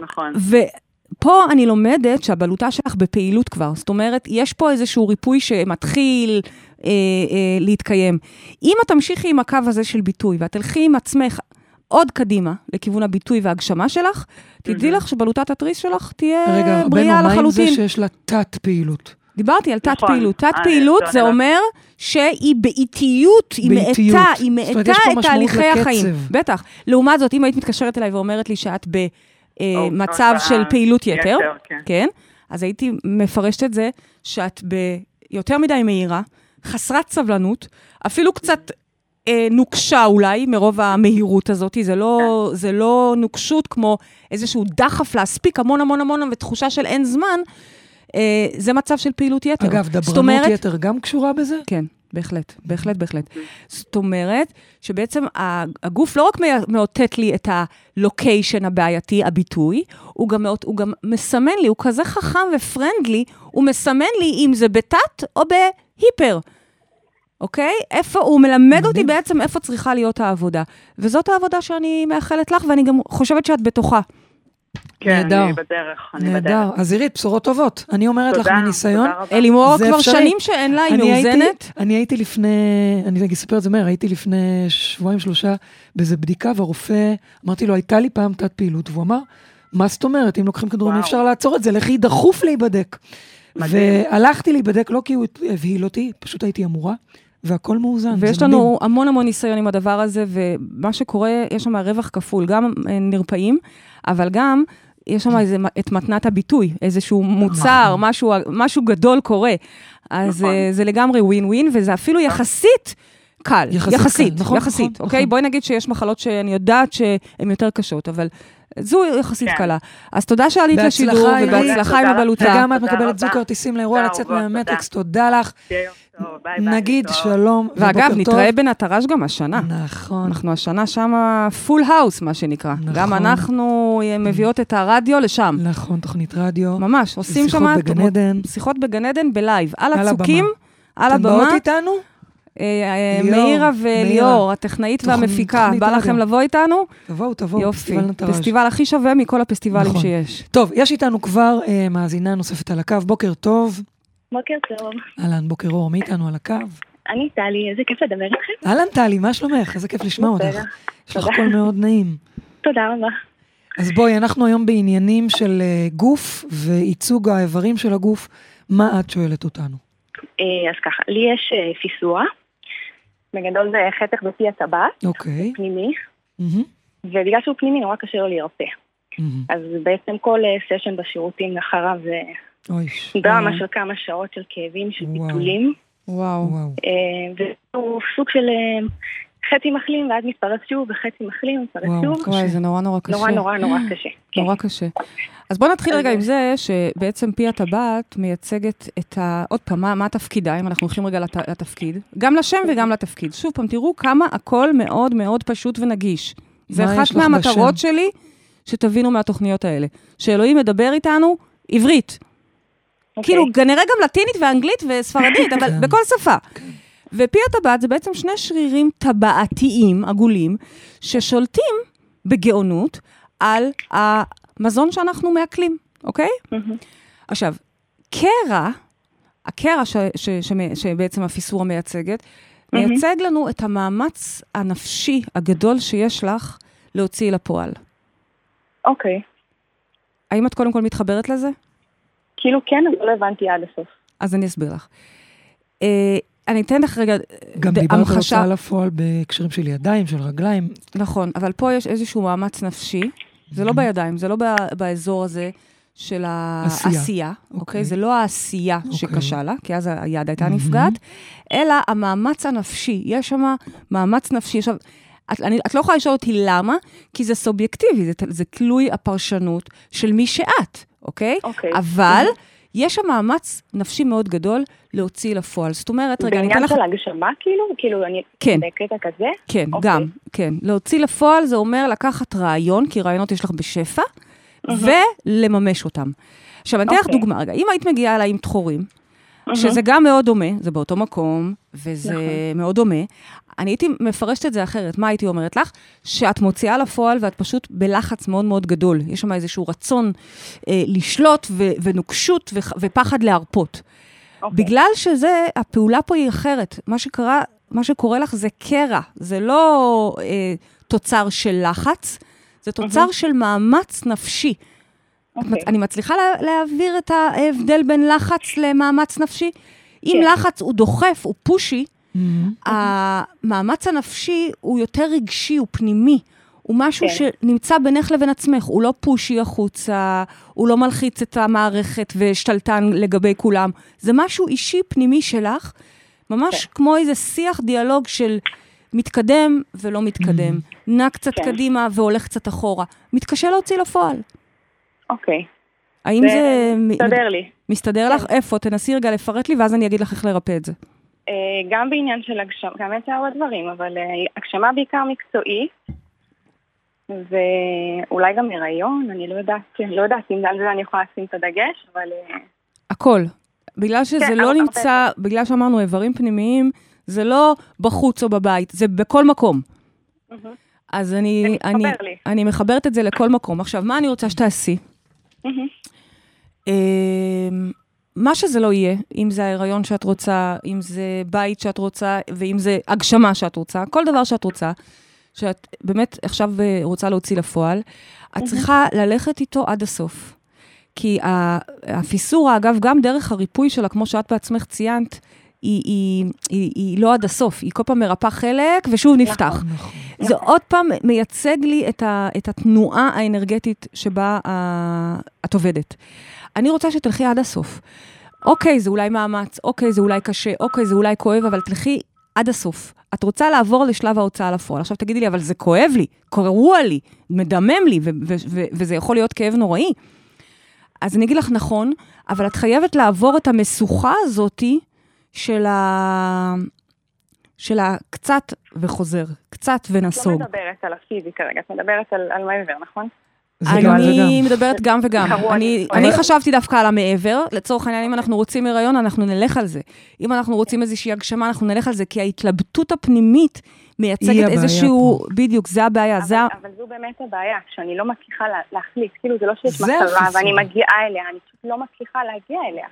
נכון. ופה אני לומדת שהבלוטה שלך בפעילות כבר. זאת אומרת, יש פה איזשהו ריפוי שמתחיל אה, אה, להתקיים. אם את תמשיכי עם הקו הזה של ביטוי, ואת תלכי עם עצמך עוד קדימה, לכיוון הביטוי וההגשמה שלך, תדעי לך שבלוטת התריס שלך תהיה רגע, בנו, בריאה מה עם זה לחלוטין. שיש לה תת-פעילות? דיברתי על נכון. תת-פעילות. אה, תת-פעילות זה לא- אומר שהיא באיטיות, היא. מאטה, היא מאטה את תהליכי. החיים. בטח. לעומת זאת, אם היית מתקשרת אליי ואומרת לי שאת במצב או, של אה, פעילות יתר, יתר, כן. כן, אז הייתי מפרשת את זה שאת ביותר מדי מהירה, חסרת סבלנות, אפילו קצת אה, נוקשה אולי מרוב המהירות הזאת, זה לא, כן. זה לא נוקשות כמו איזשהו דחף להספיק המון המון המון ותחושה של אין זמן, אה, זה מצב של פעילות יתר. אגב, דברנות אומרת, יתר גם קשורה בזה? כן, בהחלט, בהחלט, בהחלט. זאת אומרת, שבעצם הגוף לא רק מא- מאותת לי את הלוקיישן הבעייתי, הביטוי, הוא גם, מאות- הוא גם מסמן לי, הוא כזה חכם ופרנדלי, הוא מסמן לי אם זה בתת או בהיפר. אוקיי? איפה, הוא מלמד אותי. בעצם איפה צריכה להיות העבודה. וזאת העבודה שאני מאחלת לך, ואני גם חושבת שאת בתוכה. כן, נהדר. אני בדרך, אני נהדר. בדרך. אז עירית, בשורות טובות. אני אומרת לך תודה, מניסיון, תודה רבה. אלימור כבר אפשרי. שנים שאין לה, היא אני הייתי- מאוזנת. אני הייתי לפני, אני אספר את זה מהר, הייתי לפני שבועיים שלושה באיזה בדיקה, והרופא, אמרתי לו, הייתה לי פעם תת פעילות, והוא אמר, מה זאת אומרת, אם לוקחים כדורים אי. אפשר לעצור את זה, לכי דחוף להיבדק. מדהים. והלכתי להיבדק, לא כי הוא הבהיל אותי, פשוט הייתי אמורה, והכל מאוזן, זה ויש מדהים. לנו המון המון ניסיון עם הדבר הזה, ומה שקורה, יש שם רווח כפול, גם אה, נרפאים, אבל גם יש שם איזה, את מתנת הביטוי, איזשהו מוצר, נכון. משהו, משהו גדול קורה. אז נכון. אה, זה לגמרי ווין ווין, וזה אפילו יחסית קל. יחסית קל, יחסית, נכון, יחסית, נכון, אוקיי? נכון. בואי נגיד שיש מחלות שאני יודעת שהן יותר קשות, אבל זו יחסית כן. קלה. אז תודה שעלית לשידור. ובהצלחה עם. הבלוטה. וגם את מקבלת זוג. כרטיסים לאירוע לצאת מהמטריקס, תודה לך. טוב, ביי ביי. נגיד. שלום ואגב, ובוקר טוב. נתראה בנטרש גם השנה. נכון. אנחנו השנה שמה פול האוס, מה שנקרא. נכון. גם אנחנו אה, מביאות את הרדיו לשם. נכון, תוכנית רדיו. ממש, עושים שיחות שם... בגן עדן. שיחות בגן עדן בלייב, על על הצוקים, על אתן באות הבמה. איתנו? אה, אה, מאירה. וליאור, הטכנאית והמפיקה, בא. לכם לבוא איתנו? תבואו, תבואו. יופי. פסטיבל הכי שווה מכל הפסטיבלים נכון. שיש. טוב, יש איתנו כבר מאזינה נוספת על הקו. בוקר טוב. בוקר טוב. אהלן, בוקר אור, מי איתנו על הקו? אני טלי, איזה כיף לדבר איתכם. אהלן טלי, מה שלומך? איזה כיף לשמוע. אותך. יש לך. קול מאוד נעים. תודה רבה. אז בואי, אנחנו היום בעניינים של אה, גוף וייצוג האיברים של הגוף. מה את שואלת אותנו? אה, אז ככה, לי יש אה, פיסוע. בגדול זה חתך בפי הטבעת, אוקיי. פנימי. ובגלל שהוא פנימי נורא קשה לו להירפא. אז בעצם כל סשן בשירותים לאחריו זה אוי, דרמה וואו. של כמה שעות של כאבים, של וואו. ביטולים. וואו. וואו. אה, והוא סוג של אה, חצי מחלים ואז מתפרץ שוב, וחצי מחלים, מתפרץ שוב. וואי, זה נורא נורא קשה. נורא נורא נורא קשה. כן. נורא קשה. אז בוא נתחיל רגע עם זה שבעצם פי הטבעת מייצגת את ה... עוד פעם, מה, מה תפקידה, אם אנחנו הולכים רגע לת... לתפקיד? גם לשם וגם לתפקיד. שוב פעם, תראו כמה הכל מאוד מאוד פשוט ונגיש. זה אחת מהמטרות בשם? שלי, שתבינו מהתוכניות האלה. שאלוהים מדבר איתנו עברית. אוקיי. כאילו, כנראה גם לטינית ואנגלית וספרדית, אבל כן. בכל שפה. ופי הטבעת זה בעצם שני שרירים טבעתיים, עגולים, ששולטים בגאונות על המזון שאנחנו מעכלים, אוקיי? עכשיו, קרע, הקרע ש, ש, ש, שבעצם הפיסורה מייצגת. מייצג לנו את המאמץ הנפשי הגדול שיש לך להוציא לפועל. אוקיי. האם את קודם כל מתחברת לזה? כאילו כן, אבל לא הבנתי עד הסוף. אז אני אסביר לך. אה, אני אתן לך רגע גם ד- דיברת על. הוצאה לפועל בהקשרים של ידיים, של רגליים. נכון, אבל פה יש איזשהו מאמץ נפשי, זה לא בידיים, זה לא ב- באזור הזה של עשייה. העשייה, אוקיי. אוקיי? זה לא העשייה אוקיי. שקשה לה, כי אז היד הייתה מהמם. נפגעת, אלא המאמץ הנפשי. יש שם מאמץ נפשי. עכשיו, את, אני, את לא יכולה לשאול אותי למה, כי זה סובייקטיבי, זה, זה תלוי הפרשנות של מי שאת, אוקיי? אוקיי. אבל יש שם מאמץ נפשי מאוד גדול להוציא לפועל. זאת אומרת, רגע, אני אתן בעניין לך... של הגשמה כאילו? כאילו אני... כן. בקטע כזה? כן, אוקיי. גם, כן. להוציא לפועל זה אומר לקחת רעיון, כי רעיונות יש לך בשפע, ולממש אותם. עכשיו, אני אתן לך אוקיי. דוגמה רגע. אם היית מגיעה אליי עם תחורים, מהמם. שזה גם מאוד דומה, זה באותו מקום, וזה נכון. מאוד דומה, אני הייתי מפרשת את זה אחרת. מה הייתי אומרת לך? שאת מוציאה לפועל ואת פשוט בלחץ מאוד מאוד גדול. יש שם איזשהו רצון אה, לשלוט ו- ונוקשות ו- ופחד להרפות. אוקיי. בגלל שזה, הפעולה פה היא אחרת. מה שקרה, מה שקורה לך זה קרע, זה לא אה, תוצר של לחץ, זה תוצר של מאמץ נפשי. את אוקיי. אני מצליחה לה, להעביר את ההבדל בין לחץ למאמץ נפשי? אם כן. לחץ הוא דוחף, הוא פושי, מהמם. המאמץ הנפשי הוא יותר רגשי, הוא פנימי. הוא משהו כן. שנמצא בינך לבין עצמך, הוא לא פושי החוצה, הוא לא מלחיץ את המערכת ושתלטן לגבי כולם. זה משהו אישי פנימי שלך, ממש כן. כמו איזה שיח, דיאלוג של מתקדם ולא מתקדם, נע קצת כן. קדימה והולך קצת אחורה. מתקשה להוציא לפועל. אוקיי. האם זה זה מ- מסתדר לי. מסתדר כן. לך? איפה? תנסי רגע לפרט לי ואז אני אגיד לך איך לרפא את זה. אה, גם בעניין של הגשמה, גם יש הרבה דברים, אבל אה, הגשמה בעיקר מקצועי, ואולי גם הריון, אני לא יודעת, לא יודעת אם על זה אני יכולה לשים את הדגש, אבל אה, הכל. בגלל שזה כן, לא הרבה נמצא, בגלל שאמרנו איברים פנימיים, זה לא בחוץ או בבית, זה בכל מקום. אז אני, אני, לי. אני מחברת את זה לכל מקום. עכשיו, מה אני רוצה שתעשי? מה שזה לא יהיה, אם זה ההיריון שאת רוצה, אם זה בית שאת רוצה, ואם זה הגשמה שאת רוצה, כל דבר שאת רוצה, שאת באמת עכשיו אה, רוצה להוציא לפועל, את צריכה ללכת איתו עד הסוף. כי הפיסורה, אגב, גם דרך הריפוי שלה, כמו שאת בעצמך ציינת, היא, היא, היא, היא לא עד הסוף, היא כל פעם מרפאה חלק ושוב נפתח. נכון. זה עוד פעם מייצג לי את, ה, את התנועה האנרגטית שבה ה, את עובדת. אני רוצה שתלכי עד הסוף. אוקיי, זה אולי מאמץ, אוקיי, זה אולי קשה, אוקיי, זה אולי כואב, אבל תלכי עד הסוף. את רוצה לעבור לשלב ההוצאה לפועל. עכשיו תגידי לי, אבל זה כואב לי, קרוע לי, מדמם לי, וזה יכול להיות כאב נוראי. אז אני אגיד לך נכון, אבל את חייבת לעבור את המשוכה הזאתי של ה... של הקצת וחוזר, קצת את לא ונסוג. מדברת על הפיזי כרגע, את מדברת על על מעבר, נכון? זה גם וגם. אני מדברת גם וגם. אני, אבל- חשבתי דווקא על המעבר. לצורך העניין, אם אנחנו רוצים הריון, אנחנו נלך על זה. אם אנחנו רוצים איזושהי הגשמה, אנחנו נלך על זה, כי ההתלבטות הפנימית מייצגת איזשהו... פה. בדיוק, זה הבעיה. אבל, אבל זו באמת הבעיה, שאני לא מצליחה לה, להחליט, כאילו זה לא שיש זה מטרה. ואני מגיעה אליה, אני פשוט לא מצליחה להגיע אליה.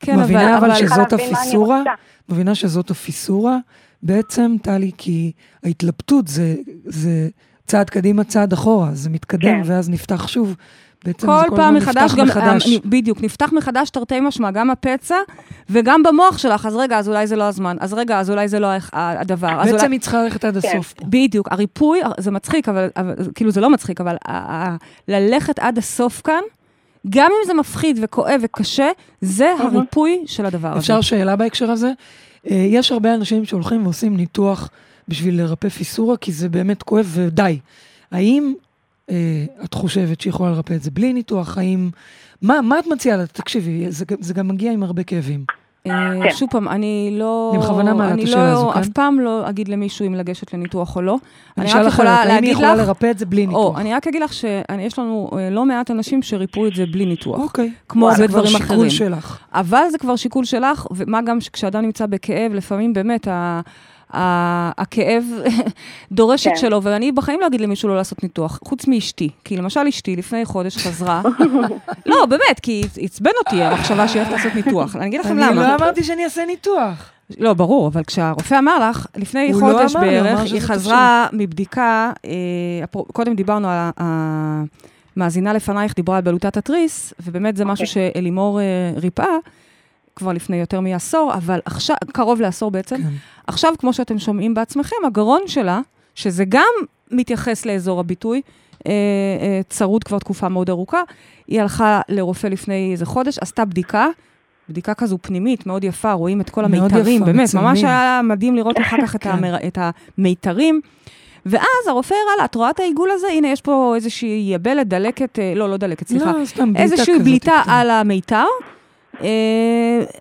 כן, מבינה אבל צריכה שזאת הפיסורה? מבינה שזאת הפיסורה בעצם, טלי, כי ההתלבטות זה, זה צעד קדימה, צעד אחורה, זה מתקדם כן. ואז נפתח שוב. בעצם כל זה פעם מחדש, נפתח גם, מחדש. בדיוק, נפתח מחדש תרתי משמע, גם הפצע וגם במוח שלך, אז רגע, אז אולי זה לא הזמן, אז רגע, אז אולי זה לא הדבר. בעצם אולי... היא צריכה ללכת עד הסוף פה. בדיוק, הריפוי, זה מצחיק, אבל, אבל כאילו זה לא מצחיק, אבל ללכת עד הסוף כאן, גם אם זה מפחיד וכואב וקשה, זה הריפוי של הדבר הזה. אפשר שאלה בהקשר הזה? אה, יש הרבה אנשים שהולכים ועושים ניתוח בשביל לרפא פיסורה, כי זה באמת כואב ודי. האם אה, את חושבת שיכולה לרפא את זה בלי ניתוח? האם... מה, מה את מציעה לה? תקשיבי, זה, זה גם מגיע עם הרבה כאבים. אה, כן. שוב פעם, אני לא... אני בכוונה מעלה את אני השאלה לא- הזו כאן. אף פעם לא אגיד למישהו אם לגשת לניתוח או לא. אני אני אשאל יכולה האם היא יכולה לך... לרפא את זה בלי ניתוח? או, אני רק אגיד לך שיש לנו אה, לא מעט אנשים שריפאו את זה בלי ניתוח. אוקיי. כמו זה הרבה כבר דברים שיקול אחרים. שלך. אבל זה כבר שיקול שלך, ומה גם שכשאדם נמצא בכאב, לפעמים באמת ה... הכאב דורש את כן. שלו, ואני בחיים לא אגיד למישהו לא לעשות ניתוח, חוץ מאשתי. כי למשל אשתי לפני חודש חזרה, לא, באמת, כי עצבן אותי המחשבה שהיא הולכת לעשות ניתוח. אני אגיד לכם אני למה. לא אמרתי שאני אעשה ניתוח. לא, ברור, אבל כשהרופא אמר לך, לפני לא חודש אמר הוא אמר בערך, היא חזרה מבדיקה, אה, קודם דיברנו על המאזינה לפנייך, דיברה על בלוטת התריס, ובאמת זה משהו שאלימור אה, ריפאה כבר לפני יותר מעשור, אבל עכשיו, קרוב לעשור בעצם. כן. עכשיו, כמו שאתם שומעים בעצמכם, הגרון שלה, שזה גם מתייחס לאזור הביטוי, אה, אה, צרוד כבר תקופה מאוד ארוכה, היא הלכה לרופא לפני איזה חודש, עשתה בדיקה. בדיקה כזו פנימית, מאוד יפה, רואים את כל המיתרים, יפה, באמת, מצלמים. ממש היה מדהים לראות אחר כך את, כן. המר... את המיתרים. ואז הרופא הראה לה, את רואה את העיגול הזה? הנה, יש פה איזושהי יבלת, דלקת, אה, לא, לא דלקת, סליחה. לא, סתם בליטה איזושהי כזאת בליטה קטנה. על המיתר. אה,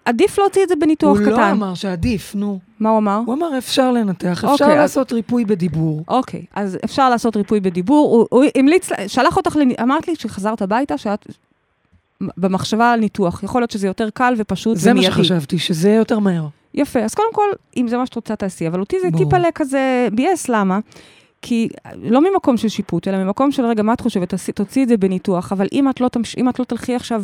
עדיף להוציא את זה בניתוח הוא קטן. לא אמר שעדיף, נו. מה הוא אמר? הוא אמר אפשר לנתח, אפשר אוקיי, אז- לעשות ריפוי בדיבור. אוקיי, אז אפשר לעשות ריפוי בדיבור. הוא, הוא המליץ, שלח אותך, לנ- אמרת לי שחזרת הביתה, שאת במחשבה על ניתוח. יכול להיות שזה יותר קל ופשוט זה מה ומיידי. שחשבתי, שזה יותר מהר. יפה, אז קודם כל, אם זה מה שאת רוצה, תעשי. אבל אותי זה ברור. טיפלה כזה ביאס, למה? כי לא ממקום של שיפוט, אלא ממקום של, רגע, מה את חושבת? תוציאי את זה בניתוח, אבל אם את לא, תמש... אם את לא תלכי עכשיו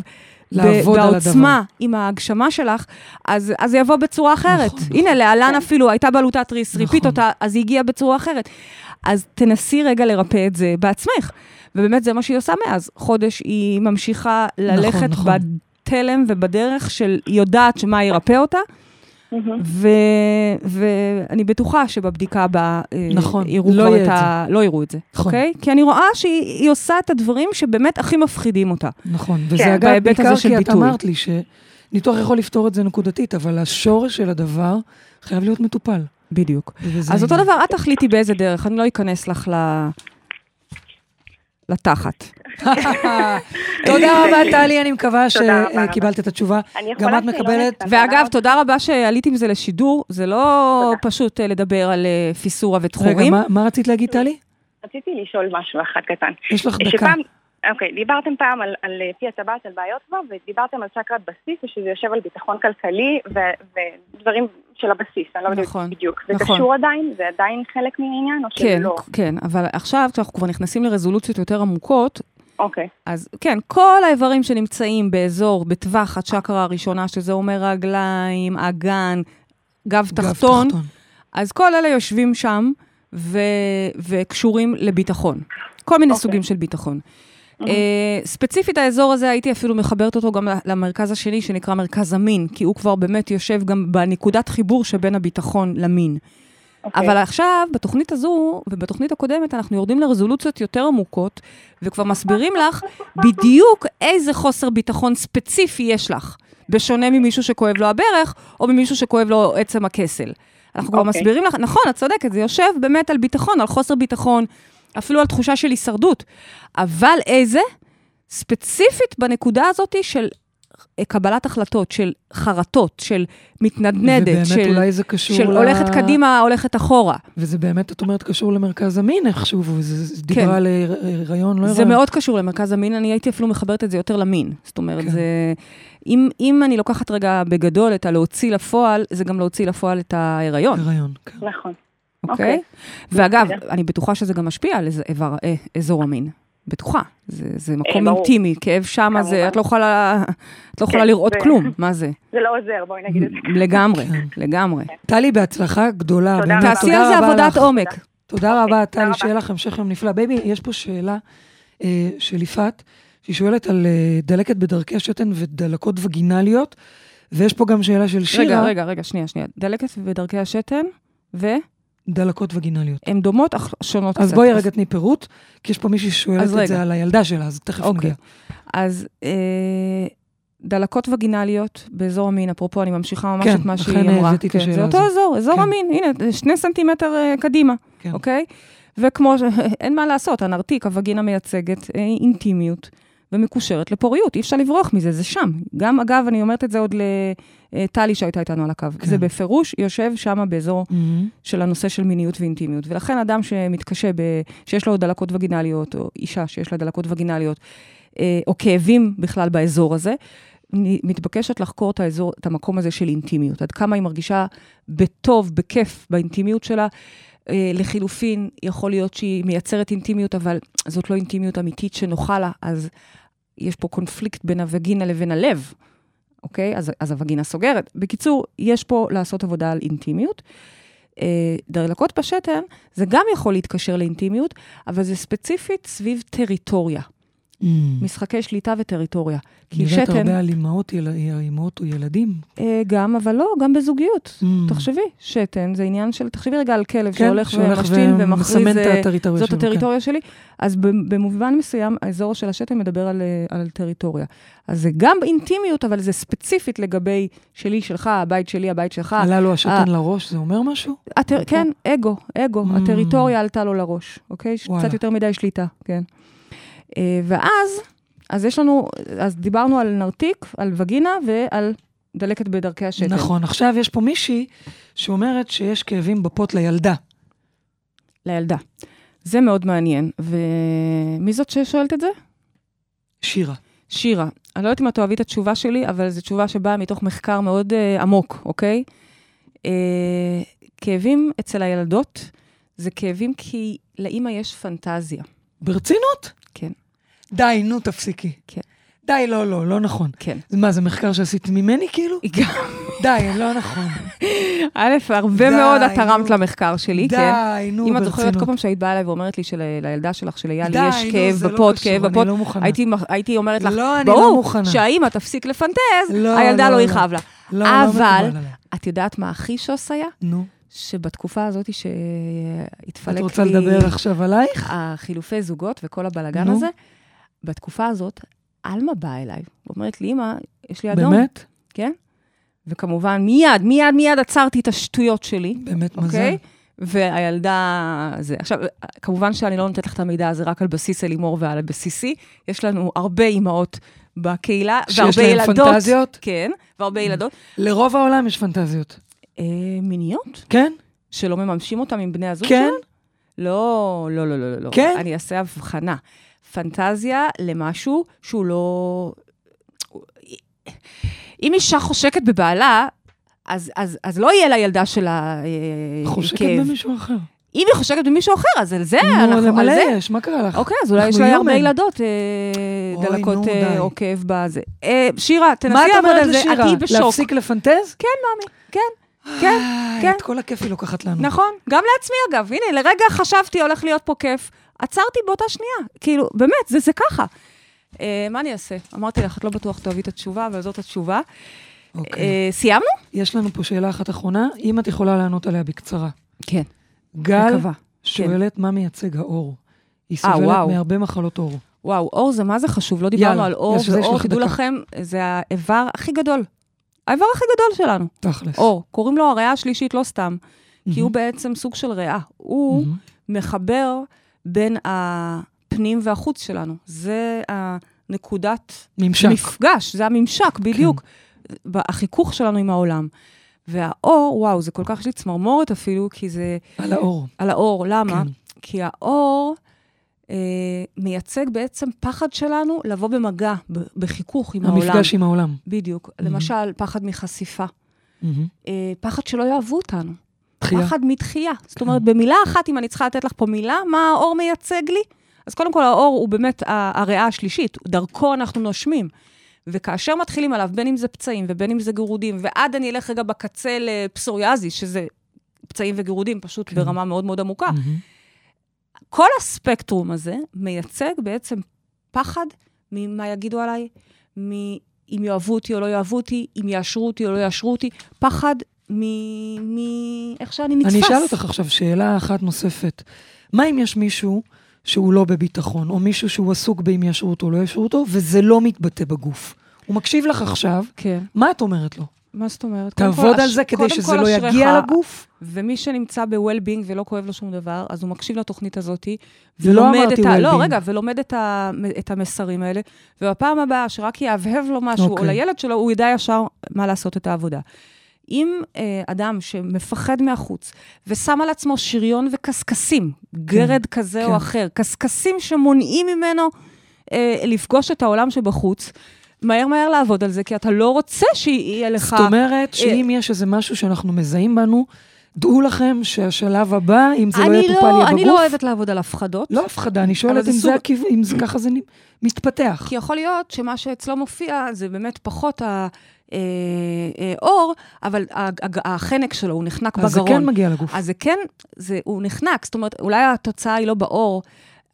לעבוד על בעוצמה עם ההגשמה שלך, אז, אז זה יבוא בצורה אחרת. נכון, הנה, להלן אפילו הייתה בלוטת תריס, ריפית נכון. אותה, אז היא הגיעה בצורה אחרת. אז תנסי רגע לרפא את זה בעצמך. ובאמת זה מה שהיא עושה מאז. חודש היא ממשיכה ללכת נכון. בתלם ובדרך של, היא יודעת שמה ירפא אותה, ואני בטוחה שבבדיקה הבאה אה, נכון, יראו לא כבר את ה... לא יראו את זה, נכון. אוקיי? כי אני רואה שהיא היא עושה את הדברים שבאמת הכי מפחידים אותה. נכון, כן, וזה אגב בהיבט הזה בעיקר כי את. אמרת לי שניתוח יכול לפתור את זה נקודתית, אבל השורש של הדבר חייב להיות מטופל. בדיוק. אז אותו. דבר, את תחליטי באיזה דרך, אני לא אכנס לך ל... לתחת. תודה רבה, טלי, אני מקווה. שקיבלת את התשובה. גם את מקבלת... ואגב, תודה רבה שעלית עם זה לשידור, זה לא. פשוט אה, לדבר על אה, פיסורה רגע, ותחורים. מה- מה רצית להגיד, טלי? רציתי לשאול משהו אחד קטן. יש לך דקה. אוקיי, דיברתם פעם על, על אה, פי הטבעת, על בעיות כבר, ודיברתם על צ'קרת בסיס, ושזה יושב על ביטחון כלכלי ו- ודברים של הבסיס, אני לא יודעת נכון, בדיוק. זה נכון. קשור עדיין? זה עדיין חלק מהעניין, או כן, שלא? כן, אבל עכשיו, כשאנחנו כבר נכנסים לרזולוציות יותר עמוקות, אוקיי, אז כן, כל האיברים שנמצאים באזור, בטווח הצ'קרה הראשונה, שזה אומר רגליים, אגן, גב גב תחתון, אז כל אלה יושבים שם ו- וקשורים לביטחון. כל מיני אוקיי. סוגים של ביטחון. Uh, ספציפית האזור הזה, הייתי אפילו מחברת אותו גם למרכז השני, שנקרא מרכז המין, כי הוא כבר באמת יושב גם בנקודת חיבור שבין הביטחון למין. אוקיי. אבל עכשיו, בתוכנית הזו ובתוכנית הקודמת, אנחנו יורדים לרזולוציות יותר עמוקות, וכבר מסבירים לך בדיוק איזה חוסר ביטחון ספציפי יש לך, בשונה ממישהו שכואב לו הברך, או ממישהו שכואב לו עצם הכסל. אנחנו כבר אוקיי. מסבירים לך, נכון, את צודקת, זה יושב באמת על ביטחון, על חוסר ביטחון, אפילו על תחושה של הישרדות. אבל איזה? ספציפית בנקודה הזאת של קבלת החלטות, של חרטות, של מתנדנדת, ובאמת של... אולי זה קשור של ל- הולכת קדימה, הולכת אחורה. וזה באמת, את אומרת, קשור למרכז המין איכשהו, וזה כן. דיברה על היר- הריון, לא זה הריון. מאוד קשור למרכז המין, אני הייתי אפילו מחברת את זה יותר למין. זאת אומרת, כן. זה... אם, אם אני לוקחת רגע בגדול את הלהוציא לפועל, זה גם להוציא לפועל את ההיריון, הריון, כן. נכון. אוקיי? אוקיי. ואגב, בסדר. אני בטוחה שזה גם משפיע על איזה איבר, אה, אזור המין. בטוחה. זה, זה מקום ברור. אינטימי, כאב שמה, זה. את לא יכולה, את לא יכולה כן, לראות זה- כלום, מה זה? זה לא עוזר, בואי נגיד את זה. לגמרי, כן. לגמרי. טלי, בהצלחה גדולה. תודה רבה. תעשי על זה רבה עבודת לך. עומק. תודה רבה, טלי, רבה. שיהיה לך המשך יום נפלא. בייבי, יש פה שאלה אה, של יפעת, שהיא שואלת על אה, דלקת בדרכי השתן ודלקות וגינליות, ויש פה גם שאלה של שירה. רגע, רגע, רגע, שנייה, שנייה. דלקת בדרכי השתן, והן דלקות וגינליות. דומות אך שונות קצת. אז בואי רגע תני פירוט, כי יש פה מישהי ששואלת את רגע. זה על הילדה שלה, אז תכף אוקיי. נגיע. אז אה, דלקות וגינליות באזור המין, אפרופו, אני ממשיכה ממש כן, את מה שהיא אמרה. הבאתי את כן, השאלה זה אותו. אזור, אזור כן. המין, הנה, שני סנטימטר אה, קדימה, כן. אוקיי? וכמו, אין מה לעשות, הנרתיק, הווגינה מייצגת אה, אינטימיות ומקושרת לפוריות, אי אפשר לברוח מזה, זה שם. גם, אגב, אני אומרת את זה עוד לטלי שהייתה איתנו על הקו. כן. זה בפירוש יושב שם באזור מהמם. של הנושא של מיניות ואינטימיות. ולכן אדם שמתקשה, ב, שיש לו דלקות וגינליות, או אישה שיש לה דלקות וגינליות, אה, או כאבים בכלל באזור הזה, מתבקשת לחקור את האזור, את המקום הזה של אינטימיות. עד כמה היא מרגישה בטוב, בכיף, באינטימיות שלה. אה, לחילופין, יכול להיות שהיא מייצרת אינטימיות, אבל זאת לא אינטימיות אמיתית שנוחה לה, אז יש פה קונפליקט בין הווגינה לבין הלב, אוקיי? אז, אז הווגינה סוגרת. בקיצור, יש פה לעשות עבודה על אינטימיות. אה, דלקות בשתן, זה גם יכול להתקשר לאינטימיות, אבל זה ספציפית סביב טריטוריה, מהמם. משחקי שליטה וטריטוריה. כי נראית שתן, הרבה על אימהות יל- אימהות או ילדים. אה, גם, אבל לא, גם בזוגיות. Mm. תחשבי, שתן זה עניין של, תחשבי רגע על כלב כן, שהולך שהולך ומשתין ומכריז, ומסמן את אה, הטריטוריה זאת שלו, כן. הטריטוריה שלי. אז במובן מסוים, האזור של השתן מדבר על, אה, על טריטוריה. אז זה גם אינטימיות, אבל זה ספציפית לגבי שלי, שלך, הבית שלי, הבית שלך. עלה לו השתן אה. לראש, זה אומר משהו? הטר... כן, אגו, אגו. Mm. הטריטוריה עלתה לו לראש, אוקיי? וואלה. קצת יותר מדי שליטה, כן. אה, ואז, אז יש לנו, אז דיברנו על נרתיק, על וגינה ועל דלקת בדרכי השתן. נכון, עכשיו יש פה מישהי שאומרת שיש כאבים בפות לילדה. לילדה. זה מאוד מעניין. ומי זאת ששואלת את זה? שירה. שירה. אני לא יודעת אם את תאהבי את התשובה שלי, אבל זו תשובה שבאה מתוך מחקר מאוד uh, עמוק, אוקיי? Uh, כאבים אצל הילדות זה כאבים כי לאימא יש פנטזיה. ברצינות? כן. די, נו, תפסיקי. כן. די, לא, לא, לא נכון. כן. מה, זה מחקר שעשית ממני כאילו? די, לא נכון. א', הרבה מאוד את תרמת. למחקר שלי, כן. די, נו, אם את ברצינות. זוכרת, כל פעם שהיית באה אליי ואומרת לי שלילדה שלך, שלאייל, די, יש כאב לא קשור, כאב בפות, לא. הייתי, אומרת לך, לא, ברור. שהאימא תפסיק לפנטז, הילדה לא. יכאב לה. אבל-. את יודעת מה הכי שוס היה? נו, שבתקופה הזאת שהתפלק את לי... רוצה לדבר עכשיו עלייך? החילופי זוגות וכל הבלגן. הזה, בתקופה הזאת, עלמה באה אליי, ואומרת לי, אמא, יש לי אדום. באמת? כן? וכמובן, מיד, מיד, מיד עצרתי את השטויות שלי, באמת מזל. אוקיי? והילדה, זה. עכשיו, כמובן שאני לא נותנת לך את המידע הזה רק על בסיס אלימור ועל בסיסי, יש לנו הרבה אימהות בקהילה, שיש והרבה ילדות. פנטזיות? כן, והרבה ילדות. לרוב העולם יש פנטזיות. אה, מיניות? כן? שלא מממשים אותם עם בני הזוג כן? שלהם? לא, לא, לא, לא, לא. כן? אני אעשה הבחנה. פנטזיה למשהו שהוא לא... אם אישה חושקת בבעלה, אז, אז, אז לא יהיה לילדה שלה אה, חושקת כאב. במישהו אחר. אם היא חושקת במישהו אחר, אז על זה נו, אנחנו... על למלא. יש, מה קרה לך? אוקיי, אז אולי יש לה הרבה. ילדות, אה, דלקות נו, אה, בזה. אה, שירה, תנסי לעבוד על זה, את בשוק. להפסיק לפנטז? כן, מאמי, כן, כן. איי, כן. את כל הכיף היא לוקחת לנו. נכון, גם לעצמי אגב. הנה, לרגע חשבתי, הולך להיות פה כיף. עצרתי באותה שנייה. כאילו, באמת, זה, זה ככה. אה, מה אני אעשה? אמרתי לך, את לא בטוח תאהבי את התשובה, אבל זאת התשובה. אוקיי. אה, סיימנו? יש לנו פה שאלה אחת אחרונה, אם את יכולה לענות עליה בקצרה. כן. גל מקווה. שואלת מה מייצג האור. היא אה, סובלת וואו. מהרבה מחלות עור. וואו, אור זה מה זה חשוב, לא דיברנו יאללה, על אור, ואור, תדעו. לכם, זה האיבר הכי גדול. האיבר הכי גדול שלנו, תכלס. אור. קוראים לו הריאה השלישית, לא סתם, כי מהמם. הוא בעצם סוג של ריאה. הוא מהמם. מחבר בין הפנים והחוץ שלנו. זה הנקודת ממשק. כן. מפגש, זה הממשק, בדיוק. החיכוך שלנו עם העולם. והאור, וואו, זה כל כך, יש לי צמרמורת אפילו, כי זה על האור. על האור. למה? כן. כי האור אה, מייצג בעצם פחד שלנו לבוא במגע, ב- בחיכוך עם העולם. המפגש עם העולם. בדיוק. למשל, פחד מחשיפה. מהמם. אה, פחד שלא יאהבו אותנו. דחייה. פחד מדחייה. זאת אומרת, במילה אחת, אם אני צריכה לתת לך פה מילה, מה האור מייצג לי? אז קודם כל, האור הוא באמת הריאה השלישית, דרכו אנחנו נושמים. וכאשר מתחילים עליו, בין אם זה פצעים ובין אם זה גירודים, ועד אני אלך רגע בקצה לפסוריאזיס, שזה פצעים וגירודים פשוט כן. ברמה מאוד מאוד עמוקה, מהמם. כל הספקטרום הזה מייצג בעצם פחד ממה יגידו עליי, מ- אם יאהבו אותי או לא יאהבו אותי, אם יאשרו אותי או לא יאשרו אותי, פחד מאיך שאני נתפס. אני אשאל אותך עכשיו שאלה אחת נוספת. מה אם יש מישהו שהוא לא בביטחון, או מישהו שהוא עסוק באם יאשרו אותו או לא יאשרו אותו, וזה לא מתבטא בגוף? הוא מקשיב לך עכשיו, כן. מה את אומרת לו? מה זאת אומרת? תעבוד על זה כדי שזה לא יגיע לגוף? ומי שנמצא ב-well-being ולא כואב לו שום דבר, אז הוא מקשיב לתוכנית הזאת, לא אמרתי את ה... לא, רגע, ולומד את, ה... את המסרים האלה, ובפעם הבאה שרק יהבהב לו משהו, אוקיי. או לילד שלו, הוא ידע ישר מה לעשות את העבודה. אם אה, אדם שמפחד מהחוץ, ושם על עצמו שריון וקשקשים, גרד כזה כן. או אחר, קשקשים שמונעים ממנו אה, לפגוש את העולם שבחוץ, מהר מהר לעבוד על זה, כי אתה לא רוצה שיהיה לך... זאת אומרת שאם יש איזה משהו שאנחנו מזהים בנו, דעו לכם שהשלב הבא, אם זה לא יטופל, לא, יהיה בגוף. אני לא אוהבת לעבוד על הפחדות. לא הפחדה, אני שואלת אם סוג- זה הכיוון, אם זה ככה זה מתפתח. כי יכול להיות שמה שאצלו מופיע זה באמת פחות האור, אבל ה- ה- החנק שלו, הוא נחנק אז זה בגרון. כן מגיע לגוף. אז זה כן, זה, הוא נחנק, זאת אומרת, אולי התוצאה היא לא באור,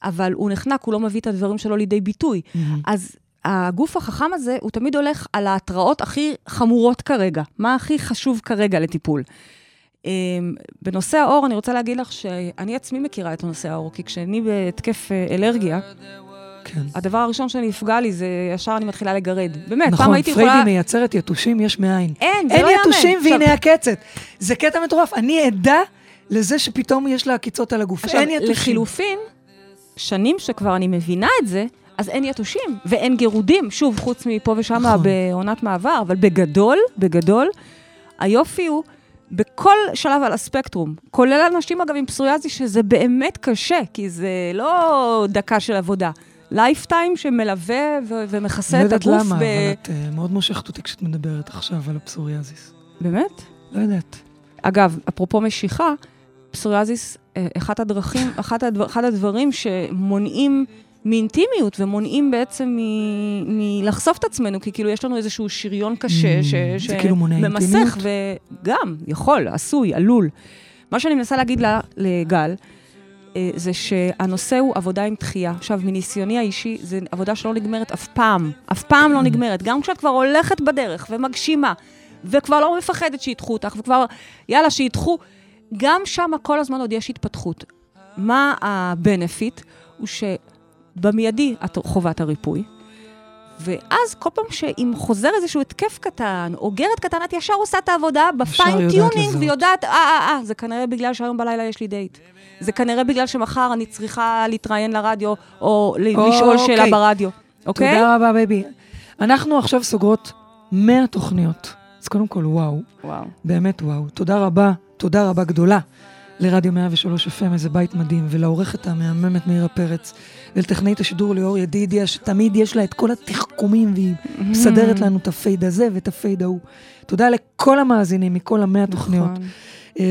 אבל הוא נחנק, הוא לא מביא את הדברים שלו לידי ביטוי. מהמם. אז הגוף החכם הזה, הוא תמיד הולך על ההתראות הכי חמורות כרגע. מה הכי חשוב כרגע לטיפול? אמ, בנושא האור, אני רוצה להגיד לך שאני עצמי מכירה את נושא האור, כי כשאני בהתקף אה, אלרגיה, כן. הדבר הראשון שנפגע לי זה ישר אני מתחילה לגרד. באמת, פעם נכון, הייתי פריידי יכולה... מייצרת יתושים יש מאין. אין, זה אין לא יאמן. יתושים עכשיו- והנה הקצת. זה קטע מטורף. אני עדה לזה שפתאום יש לה עקיצות על הגוף. עכשיו, אין יתושים. לחילופין, שנים שכבר אני מבינה את זה, אז אין יתושים ואין גירודים, שוב, חוץ מפה ושם נכון. בעונת מעבר, אבל בגדול, בגדול, היופי הוא בכל שלב על הספקטרום, כולל אנשים, אגב, עם פסוריאזיס, שזה באמת קשה, כי זה לא דקה של עבודה. lifetime שמלווה ו- ומכסה לא את יודעת הגוף למה, ב... אבל את אה, מאוד מושכת אותי כשאת מדברת עכשיו על הפסוריאזיס. באמת? לא יודעת. אגב, אפרופו משיכה, פסוריאזיס, אה, אחת הדרכים, אחת הדבר, אחד הדברים שמונעים מאינטימיות ומונעים בעצם מ- מלחשוף את עצמנו, כי כאילו יש לנו איזשהו שריון קשה Mm, ש- כאילו מונע ממסך, וגם, יכול, עשוי, עלול. מה שאני מנסה להגיד לה, לגל, אה, זה שהנושא הוא עבודה עם דחייה. עכשיו, מניסיוני האישי, זו עבודה שלא נגמרת אף פעם. אף פעם לא נגמרת. גם כשאת כבר הולכת בדרך ומגשימה, וכבר לא מפחדת שידחו אותך, וכבר, יאללה, שידחו, גם שם כל הזמן עוד יש התפתחות. מה ה benefit? הוא שבמיידי את חווה את הריפוי, ואז כל פעם שאם חוזר איזשהו התקף קטן, או גרד קטן, את ישר עושה את העבודה ב fine יודעת tuning, לזהות. ויודעת, אה, אה, אה, זה כנראה בגלל שהיום בלילה יש לי דייט. זה כנראה בגלל שמחר אני צריכה להתראיין לרדיו, או לשאול שאלה אוקיי. ברדיו, אוקיי? תודה רבה, בייבי. אנחנו עכשיו סוגרות 100 תוכניות. אז קודם כל, וואו, וואו. באמת וואו. תודה רבה, תודה רבה גדולה לרדיו 103 FM, איזה בית מדהים, ולעורכת המהממת מאירה פרץ, ולטכנאית השידור ליאור ידידיה, שתמיד יש לה את כל התחכומים, והיא מסדרת לנו את ה fade הזה ואת ה fade ההוא. תודה לכל המאזינים מכל המאה תוכניות, נכון.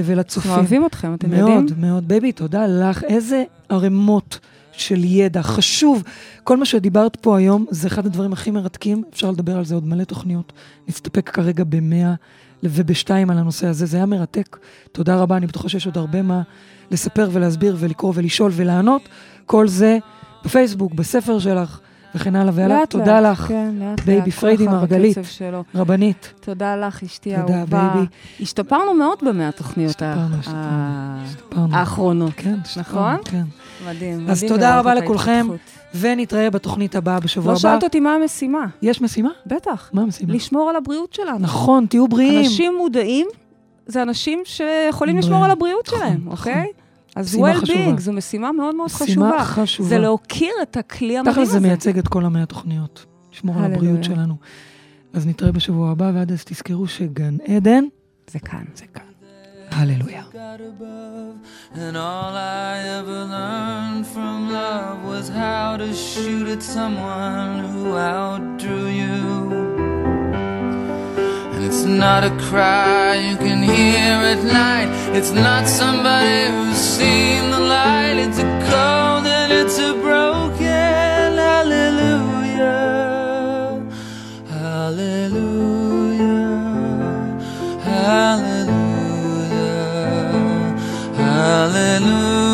ולצופים. אוהבים אתכם, אתם יודעים? מאוד, מאוד. בייבי, תודה לך. איזה ערימות של ידע. חשוב. כל מה שדיברת פה היום זה אחד הדברים הכי מרתקים. אפשר לדבר על זה עוד מלא תוכניות. נסתפק כרגע במאה ובשתיים על הנושא הזה. זה היה מרתק. תודה רבה. אני בטוחה שיש עוד הרבה מה לספר ולהסביר ולקרוא ולשאול ולענות. כל זה בפייסבוק, בספר שלך, וכן הלאה והלאה. תודה לאט, לך, כן, לאט בייבי פריידי מרגלית. רבנית. תודה לך, אשתי תודה, האהובה. בייבי. השתפרנו מאוד במאה התוכניות השתפרנו, השתפרנו. השתפרנו. האחרונות. כן, נכון? השתפרנו, מדהים. אז מדהים תודה רבה לכולכם. ונתראה בתוכנית הבאה בשבוע לא הבא. שאלת אותי מה המשימה. יש משימה? בטח. מה המשימה? לשמור על הבריאות שלנו. נכון, תהיו בריאים. אנשים מודעים זה אנשים שיכולים לשמור. על הבריאות נכון, שלהם, נכון. אוקיי? אז משימה well-being. זו משימה מאוד מאוד משימה חשובה. חשובה. זה להוקיר את הכלי המדהים תכל'ס זה הזה. מייצג את כל המאה התוכניות. לשמור על. הבריאות שלנו. אז נתראה בשבוע הבא, ועד אז תזכרו שגן עדן זה כאן. זה כאן. Hallelujah. And all I ever learned from love was how to shoot at someone who you. And it's not a cry you can hear at night, it's not somebody who's seen the light, it's a cold and it's a broken. Hallelujah.